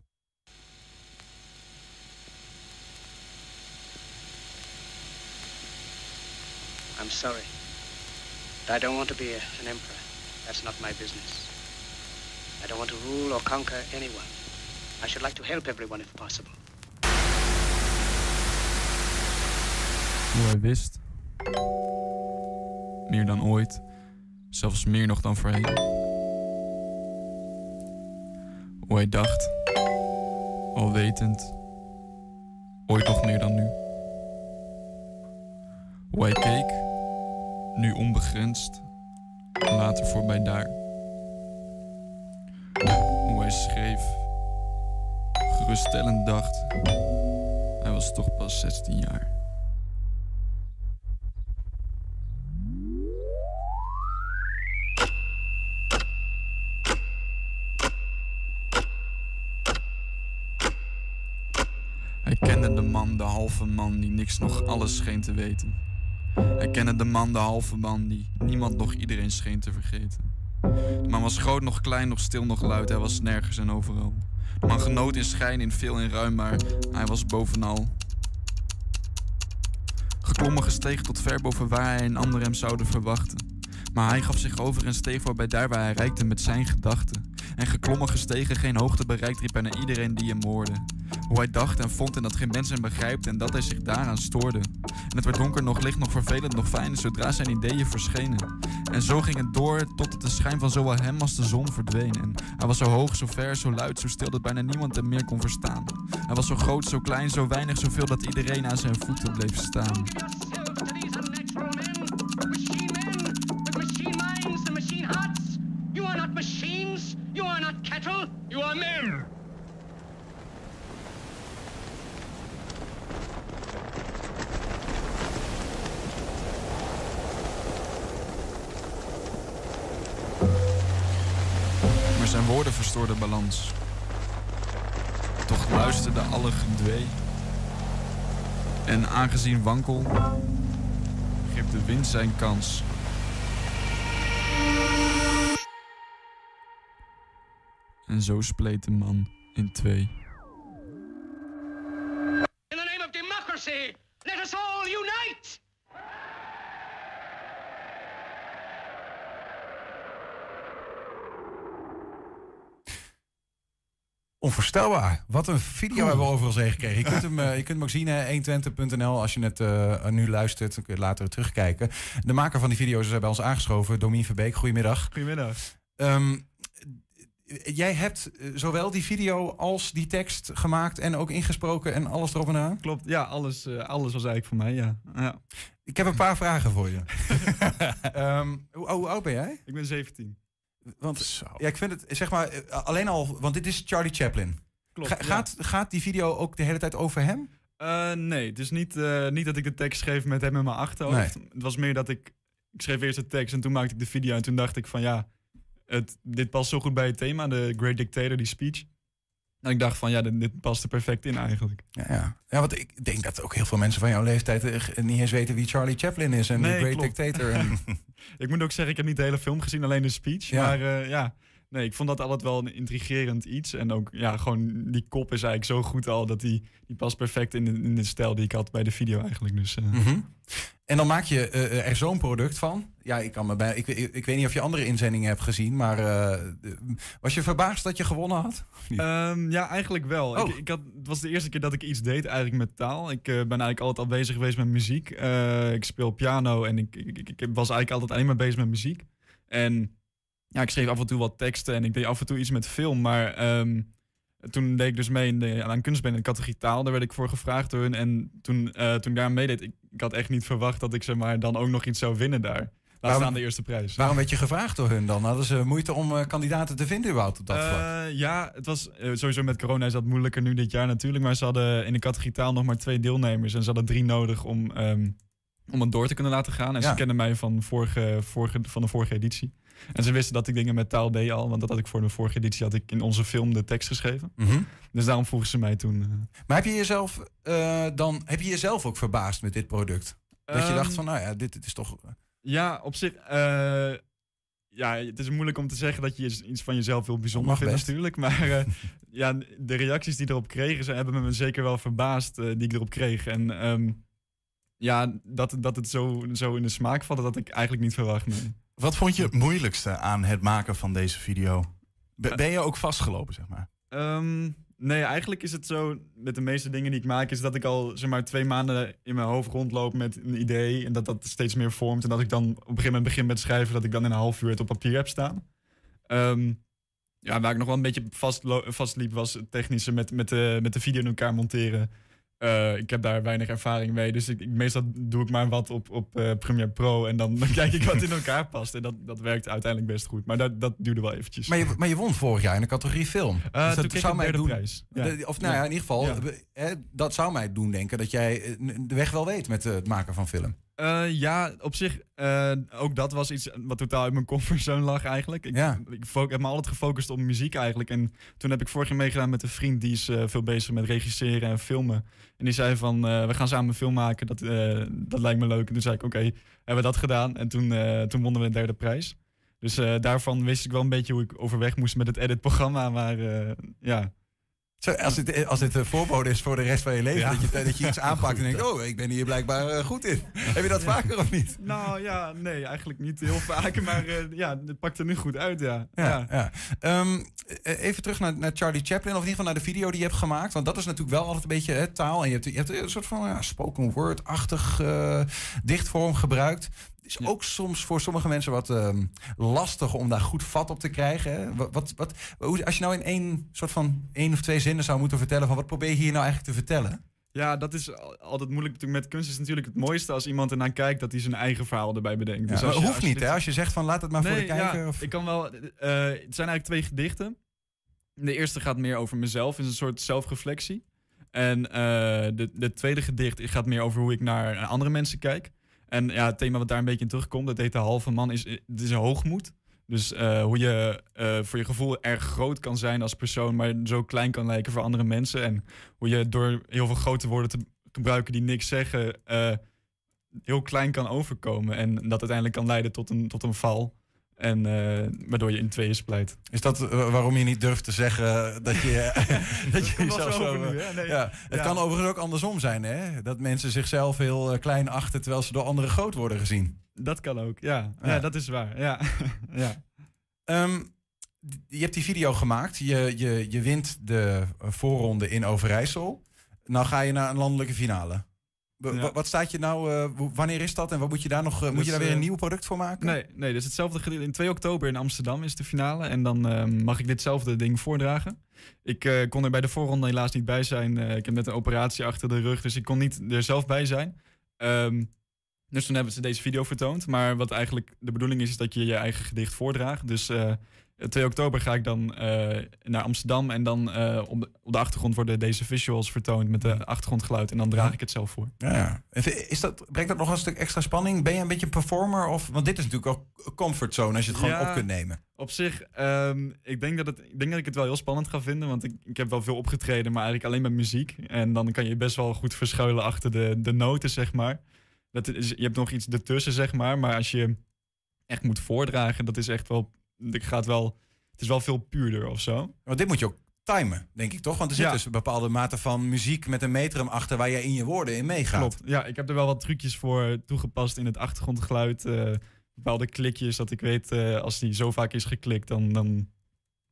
I'm sorry. But I don't want to be a- an emperor. That's not my business. I don't want to rule or conquer anyone. I should like to help everyone if possible. Hoe hij wist. Meer dan ooit. Zelfs meer nog dan voorheen. Hoe hij dacht. Alwetend. Ooit nog meer dan nu. Hoe hij keek. Nu onbegrensd. Later voorbij daar. Hoe hij schreef. Geruststellend dacht. Hij was toch pas 16 jaar. Hij kende de man, de halve man, die niks nog alles scheen te weten. Hij kende de man, de halve man, die niemand nog iedereen scheen te vergeten. De man was groot, nog klein, nog stil, nog luid, hij was nergens en overal. De man genoot in schijn, in veel en ruim, maar hij was bovenal. Geklommen gestegen tot ver boven waar hij een ander hem zouden verwachten. Maar hij gaf zich over en steeg voorbij daar waar hij reikte met zijn gedachten. En geklommen gestegen, geen hoogte bereikt, riep hij naar iedereen die hem hoorde. Hoe hij dacht en vond en dat geen mens hem begrijpt en dat hij zich daaraan stoorde. En het werd donker, nog licht, nog vervelend, nog fijn, zodra zijn ideeën verschenen. En zo ging het door tot de schijn van zowel hem als de zon verdween. En hij was zo hoog, zo ver, zo luid, zo stil dat bijna niemand hem meer kon verstaan. Hij was zo groot, zo klein, zo weinig, zoveel dat iedereen aan zijn voeten bleef staan. Maar zijn woorden verstoorden balans. Toch luisterde alle gedwee. En aangezien wankel, greep de wind zijn kans. En zo spleet de man in twee. In the name of democracy, let us all unite. Onvoorstelbaar. Wat een video hebben we overal heen gekregen. Je kunt hem, eh, je kunt hem ook zien, hè, 120.nl. Als je het eh, nu luistert, dan kun je het later terugkijken. De maker van die video's is bij ons aangeschoven, Domien Verbeek. Goedemiddag. Goedemiddag. Ehm, jij hebt eh, zowel die video als die tekst gemaakt en ook ingesproken en alles erop en eraan? Klopt, ja, alles, eh, alles was eigenlijk voor mij, ja. ja. Ik heb een paar vragen voor je. Ehm, hoe, hoe oud ben jij? Ik ben 17. Want ja, ik vind het, zeg maar, eh, alleen al, want dit is Charlie Chaplin. Klopt, Ga- ja. gaat, gaat die video ook de hele tijd over hem? Eh, nee, het is niet, eh, niet dat ik de tekst schreef met hem in mijn achterhoofd. Het was meer dat ik... Ik schreef eerst de tekst en toen maakte ik de video. En toen dacht ik van ja, het, dit past zo goed bij het thema. De Great Dictator, die speech. En ik dacht van ja, dit, dit past er perfect in eigenlijk. Ja, ja. ja, want ik denk dat ook heel veel mensen van jouw leeftijd eh, niet eens weten wie Charlie Chaplin is en de Great klopt. Dictator. En... ik moet ook zeggen, ik heb niet de hele film gezien, alleen de speech. Ja. Maar eh, ja, nee, ik vond dat altijd wel een intrigerend iets. En ook, ja, gewoon die kop is eigenlijk zo goed al dat die, die past perfect in de, in de stijl die ik had bij de video eigenlijk. Dus, eh, Mhm. En dan maak je eh, er zo'n product van. Ja, ik, kan me bij, ik, ik, ik weet niet of je andere inzendingen hebt gezien, maar eh, was je verbaasd dat je gewonnen had? Ehm, ja, eigenlijk wel. Oh. Ik, ik had, het was de eerste keer dat ik iets deed eigenlijk met taal. Ik eh, ben eigenlijk altijd al bezig geweest met muziek. Eh, ik speel piano en ik, ik was eigenlijk altijd alleen maar bezig met muziek. En ja, ik schreef af en toe wat teksten en ik deed af en toe iets met film. Maar ehm, toen deed ik dus mee in de, aan kunstband in de categorie taal. Daar werd ik voor gevraagd door hun. En toen, eh, toen ik daar meedeed, ik, ik had echt niet verwacht dat ik zeg maar, dan ook nog iets zou winnen daar. Laat Waarom- staan de eerste prijs. Waarom werd je gevraagd door hun dan? Hadden ze moeite om eh, kandidaten te vinden überhaupt op dat vlak? Eh, ja, het was sowieso met corona is dat moeilijker nu dit jaar natuurlijk. Maar ze hadden in de categorie taal nog maar twee deelnemers. En ze hadden drie nodig om, ehm, om het door te kunnen laten gaan. En Ja. ze kennen mij van, vorige, vorige, van de vorige editie. En ze wisten dat ik dingen met taal deed al. Want dat had ik voor de vorige editie had ik in onze film de tekst geschreven. Mhm. Dus daarom vroegen ze mij toen. eh, Maar heb je jezelf eh, dan heb je jezelf ook verbaasd met dit product? Dat je Ehm, dacht van, nou ja, dit, dit is toch. Ja, op zich. eh, ja, het is moeilijk om te zeggen dat je iets van jezelf heel bijzonder vindt best. natuurlijk. Maar ja, de reacties die erop kregen, ze hebben me zeker wel verbaasd die ik erop kreeg. En ehm, ja, dat, dat het zo, zo in de smaak valt, dat had ik eigenlijk niet verwacht. Nee. Wat vond je het moeilijkste aan het maken van deze video? Be- ben je ook vastgelopen, zeg maar? Ehm, nee, eigenlijk is het zo met de meeste dingen die ik maak, is dat ik al zeg maar twee maanden in mijn hoofd rondloop met een idee en dat dat steeds meer vormt en dat ik dan op een gegeven moment begin met schrijven, dat ik dan in een half uur het op papier heb staan. Ehm, ja, waar ik nog wel een beetje vastliep was het technische met, met, de, met de video in elkaar monteren. Eh, ik heb daar weinig ervaring mee, dus ik, ik- meestal doe ik maar wat op, op eh, Premiere Pro en dan, dan kijk ik wat in elkaar past. En dat, dat werkt uiteindelijk best goed, maar dat, dat duurde wel eventjes. Maar je, maar je won vorig jaar in de categorie film. Eh, Dus dat zou mij doen. prijs. Ja. De- Of nou ja, in ieder geval, Ja. hè, dat zou mij doen denken dat jij de weg wel weet met het maken van film. Eh, ja, op zich, eh, ook dat was iets wat totaal uit mijn comfortzone lag eigenlijk. Ik, Ja. ik fo- heb me altijd gefocust op muziek eigenlijk. En toen heb ik vorig jaar meegedaan met een vriend die is eh, veel bezig met regisseren en filmen. En die zei van, we gaan samen een film maken, dat, dat lijkt me leuk. En toen zei ik, oké, hebben we dat gedaan. En toen, toen wonnen we een derde prijs. Dus daarvan wist ik wel een beetje hoe ik overweg moest met het editprogramma. Maar ja, Zo, als, dit, als dit een voorbode is voor de rest van je leven, Ja. dat, je, dat je iets aanpakt en denkt, oh, ik ben hier blijkbaar eh, goed in. Heb je dat vaker of niet? Nou ja, nee, eigenlijk niet heel vaak. Maar eh, ja, het pakt er nu goed uit, ja. Ja, ja. Ehm, eh, even terug naar, naar Charlie Chaplin, of in ieder geval naar de video die je hebt gemaakt. Want dat is natuurlijk wel altijd een beetje hè, taal. En je hebt, je hebt een soort van ja, spoken word-achtig eh, dichtvorm gebruikt. Is ook soms voor sommige mensen wat ehm, lastig om daar goed vat op te krijgen. Hè? Wat, wat, als je nou in één soort van één of twee zinnen zou moeten vertellen van wat probeer je hier nou eigenlijk te vertellen? Ja, dat is al- altijd moeilijk. natuurlijk Met kunst is natuurlijk het mooiste als iemand ernaar kijkt dat hij zijn eigen verhaal erbij bedenkt. Ja, Dus maar als je- hoeft als je niet, dit- hè? Als je zegt van laat het maar voor de kijker. Ja, of... Ik kan wel. eh, het zijn eigenlijk twee gedichten. De eerste gaat meer over mezelf, is een soort zelfreflectie. En eh, de, de tweede gedicht gaat meer over hoe ik naar andere mensen kijk. En ja, het thema wat daar een beetje in terugkomt, dat heet de halve man, is, het is hoogmoed. Dus eh, hoe je eh, voor je gevoel erg groot kan zijn als persoon, maar zo klein kan lijken voor andere mensen. En hoe je door heel veel grote woorden te gebruiken die niks zeggen, eh, heel klein kan overkomen. En dat uiteindelijk kan leiden tot een, tot een val. En eh, waardoor je in tweeën splijt. Is dat eh, waarom je niet durft te zeggen dat je, dat je jezelf zo nu? Nee. ja. Het Ja. kan overigens ook andersom zijn, hè? Dat mensen zichzelf heel eh, klein achten terwijl ze door anderen groot worden gezien. Dat kan ook, ja. Ja, Ja. dat is waar. Ja. ja. Ehm, je hebt die video gemaakt. Je, je, je wint de eh, voorronde in Overijssel. Nou ga je naar een landelijke finale. Ja. Wat staat je nou, eh, wanneer is dat en wat moet je daar nog, eh, moet Dus, je daar weer een eh, nieuw product voor maken? Nee, nee, dus hetzelfde gedeelte. In 2 oktober in Amsterdam is de finale. En dan eh, mag ik ditzelfde ding voordragen. Ik kon er bij de voorronde helaas niet bij zijn. Ik heb net een operatie achter de rug, dus ik kon niet er zelf bij zijn. Ehm, dus toen hebben ze deze video vertoond. Maar wat eigenlijk de bedoeling is, is dat je je eigen gedicht voordraagt. Dus 2 oktober ga ik dan eh, naar Amsterdam. En dan eh, op, de, op de achtergrond worden deze visuals vertoond met de achtergrondgeluid. En dan draag ik het zelf voor. Ja. Is dat, brengt dat nog een stuk extra spanning? Ben je een beetje een performer? Of, want dit is natuurlijk ook comfortzone als je het gewoon Ja, op kunt nemen. Op zich, ehm, ik, denk dat het, ik denk dat ik het wel heel spannend ga vinden. Want ik, ik heb wel veel opgetreden, maar eigenlijk alleen met muziek. En dan kan je best wel goed verschuilen achter de, de noten, zeg maar. Dat is, je hebt nog iets ertussen, zeg maar. Maar als je echt moet voordragen, dat is echt wel... Ik gaat wel het is wel veel puurder of zo. Want dit moet je ook timen, denk ik toch? Want er zit Ja. dus een bepaalde mate van muziek met een metrum achter waar je in je woorden in meegaat. Klopt. Ja, ik heb er wel wat trucjes voor toegepast in het achtergrondgeluid. eh, bepaalde klikjes, dat ik weet eh, als die zo vaak is geklikt, dan, dan,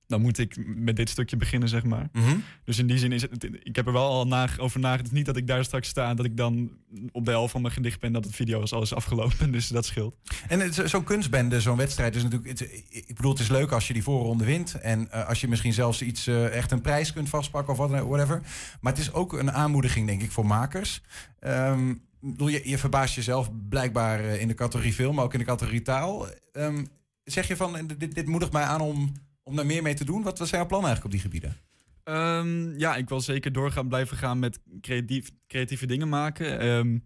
dan moet ik met dit stukje beginnen, zeg maar. Mhm. Dus in die zin is het, ik heb er wel al na, over nagedacht. Het is niet dat ik daar straks sta en dat ik dan op de helft van mijn gedicht ben, dat het video is alles afgelopen. Dus dat scheelt. En zo'n kunstbende, zo'n wedstrijd is natuurlijk. het- ik bedoel, het is leuk als je die voorronde wint. En eh, als je misschien zelfs iets eh, echt een prijs kunt vastpakken of whatever. Maar het is ook een aanmoediging, denk ik, voor makers. Ik bedoel, je, je verbaast jezelf blijkbaar eh, in de categorie film, maar ook in de categorie taal. Ehm, zeg je van, dit, dit moedigt mij aan om, om daar meer mee te doen? Wat, zijn jouw plannen eigenlijk op die gebieden? Ehm, ja, ik wil zeker doorgaan blijven gaan met creatief, creatieve dingen maken. Ehm,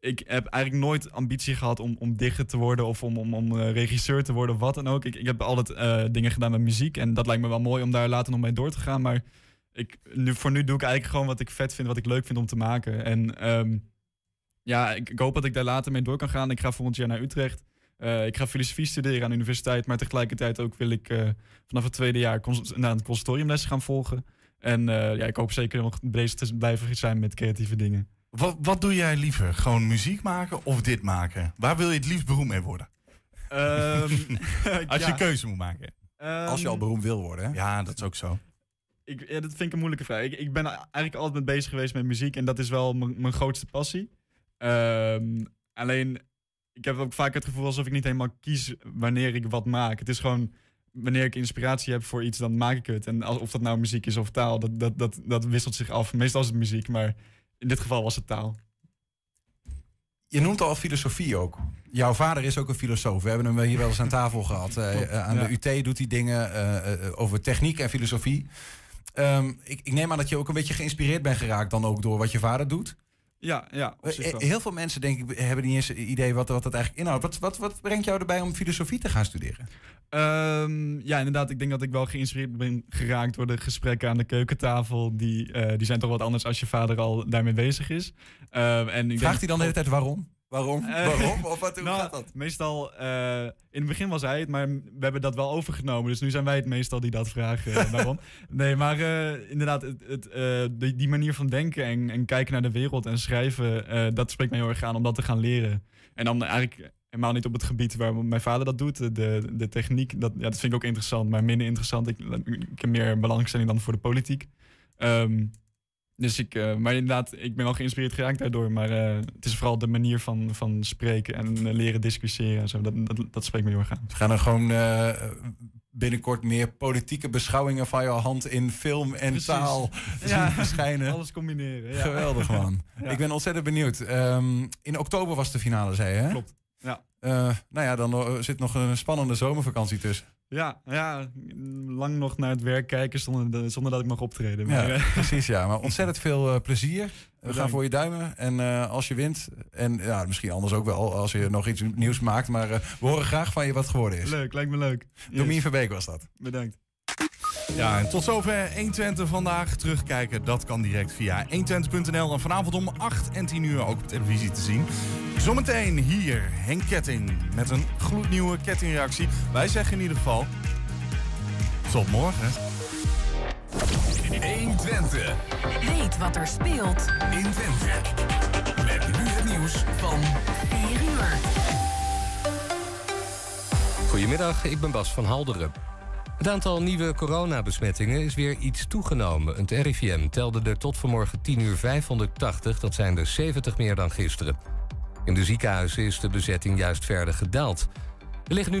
ik heb eigenlijk nooit ambitie gehad om, om dichter te worden of om, om, om eh, regisseur te worden of wat dan ook. Ik, ik heb altijd eh, dingen gedaan met muziek en dat lijkt me wel mooi om daar later nog mee door te gaan. Maar ik, nu, voor nu doe ik eigenlijk gewoon wat ik vet vind, wat ik leuk vind om te maken. En ehm, ja, ik, ik hoop dat ik daar later mee door kan gaan. Ik ga volgend jaar naar Utrecht. Eh, ik ga filosofie studeren aan de universiteit, maar tegelijkertijd ook wil ik eh, vanaf het tweede jaar naar een conservatoriumles gaan volgen. En eh, ja, ik hoop zeker nog bezig te blijven zijn met creatieve dingen. Wat, wat doe jij liever? Gewoon muziek maken of dit maken? Waar wil je het liefst beroemd mee worden? Ehm, Als je ja. keuze moet maken. Als je al Ehm, beroemd wil worden. Hè? Ja, dat is ook zo. Ik, ja, dat vind ik een moeilijke vraag. Ik, ik ben eigenlijk altijd mee bezig geweest met muziek en dat is wel mijn mijn grootste passie. Ehm, alleen, ik heb ook vaak het gevoel alsof ik niet helemaal kies wanneer ik wat maak. Het is gewoon, wanneer ik inspiratie heb voor iets, dan maak ik het. En als- of dat nou muziek is of taal, dat, dat, dat, dat wisselt zich af. Meestal is het muziek, maar in dit geval was het taal. Je noemt al filosofie ook. Jouw vader is ook een filosoof. We hebben hem hier wel eens aan tafel gehad. Eh, eh, aan ja. de UT doet hij dingen eh, over techniek en filosofie. Ehm, ik, ik neem aan dat je ook een beetje geïnspireerd bent geraakt dan ook door wat je vader doet. Ja, ja. Eh, wel. Heel veel mensen denk ik hebben niet eens een idee wat, wat dat eigenlijk inhoudt. Wat, wat, wat brengt jou erbij om filosofie te gaan studeren? Ehm, ja, inderdaad. Ik denk dat ik wel geïnspireerd ben geraakt door de gesprekken aan de keukentafel. Die, eh, die zijn toch wat anders als je vader al daarmee bezig is. Ehm, en ik Vraagt denk- hij dan de hele tijd waarom? Waarom? Eh, Waarom? Of wat, hoe nou, gaat dat? Meestal, eh, in het begin was hij het, maar we hebben dat wel overgenomen. Dus nu zijn wij het meestal die dat vragen. eh, waarom? Nee, maar inderdaad, het, het, die, die manier van denken en, en kijken naar de wereld en schrijven, dat spreekt mij heel erg aan om dat te gaan leren. En dan eigenlijk helemaal niet op het gebied waar mijn vader dat doet. De, de techniek, dat, ja, dat vind ik ook interessant, maar minder interessant. Ik, ik heb meer belangstelling dan voor de politiek. Ehm, dus ik, eh, maar inderdaad, ik ben wel geïnspireerd geraakt daardoor. Maar eh, het is vooral de manier van, van spreken en eh, leren discussiëren en zo. Dat, dat, dat spreekt me heel erg aan. Gaan er gewoon binnenkort meer politieke beschouwingen van jouw hand in film en Precies. taal Ja, zien verschijnen? Alles combineren. Ja. Geweldig man. Ja. Ik ben ontzettend benieuwd. Ehm, in oktober was de finale, zei je hè? Klopt, ja. Nou ja, dan zit nog een spannende zomervakantie tussen. Ja, ja, lang nog naar het werk kijken zonder, zonder dat ik mag optreden. Maar, Ja, eh, precies ja. Maar ontzettend veel eh, plezier. We gaan voor je duimen. En eh, als je wint, en ja, misschien anders ook wel als je nog iets nieuws maakt. Maar we horen graag van je wat geworden is. leuk, lijkt me leuk. Domien Verbeek was dat. Bedankt. Ja, en tot zover 120 vandaag. Terugkijken, dat kan direct via 120.nl. En vanavond om 8 en 10 uur ook op televisie te zien. Zometeen hier Henk Ketting met een gloednieuwe kettingreactie. Wij zeggen in ieder geval... Tot morgen. 120. Weet wat er speelt in Twente. Met nu het nieuws van 4 uur. Goedemiddag, ik ben Bas van Halderen. Het aantal nieuwe coronabesmettingen is weer iets toegenomen. Het RIVM telde er tot vanmorgen 10 uur 580, dat zijn er 70 meer dan gisteren. In de ziekenhuizen is de bezetting juist verder gedaald. Er liggen nu nog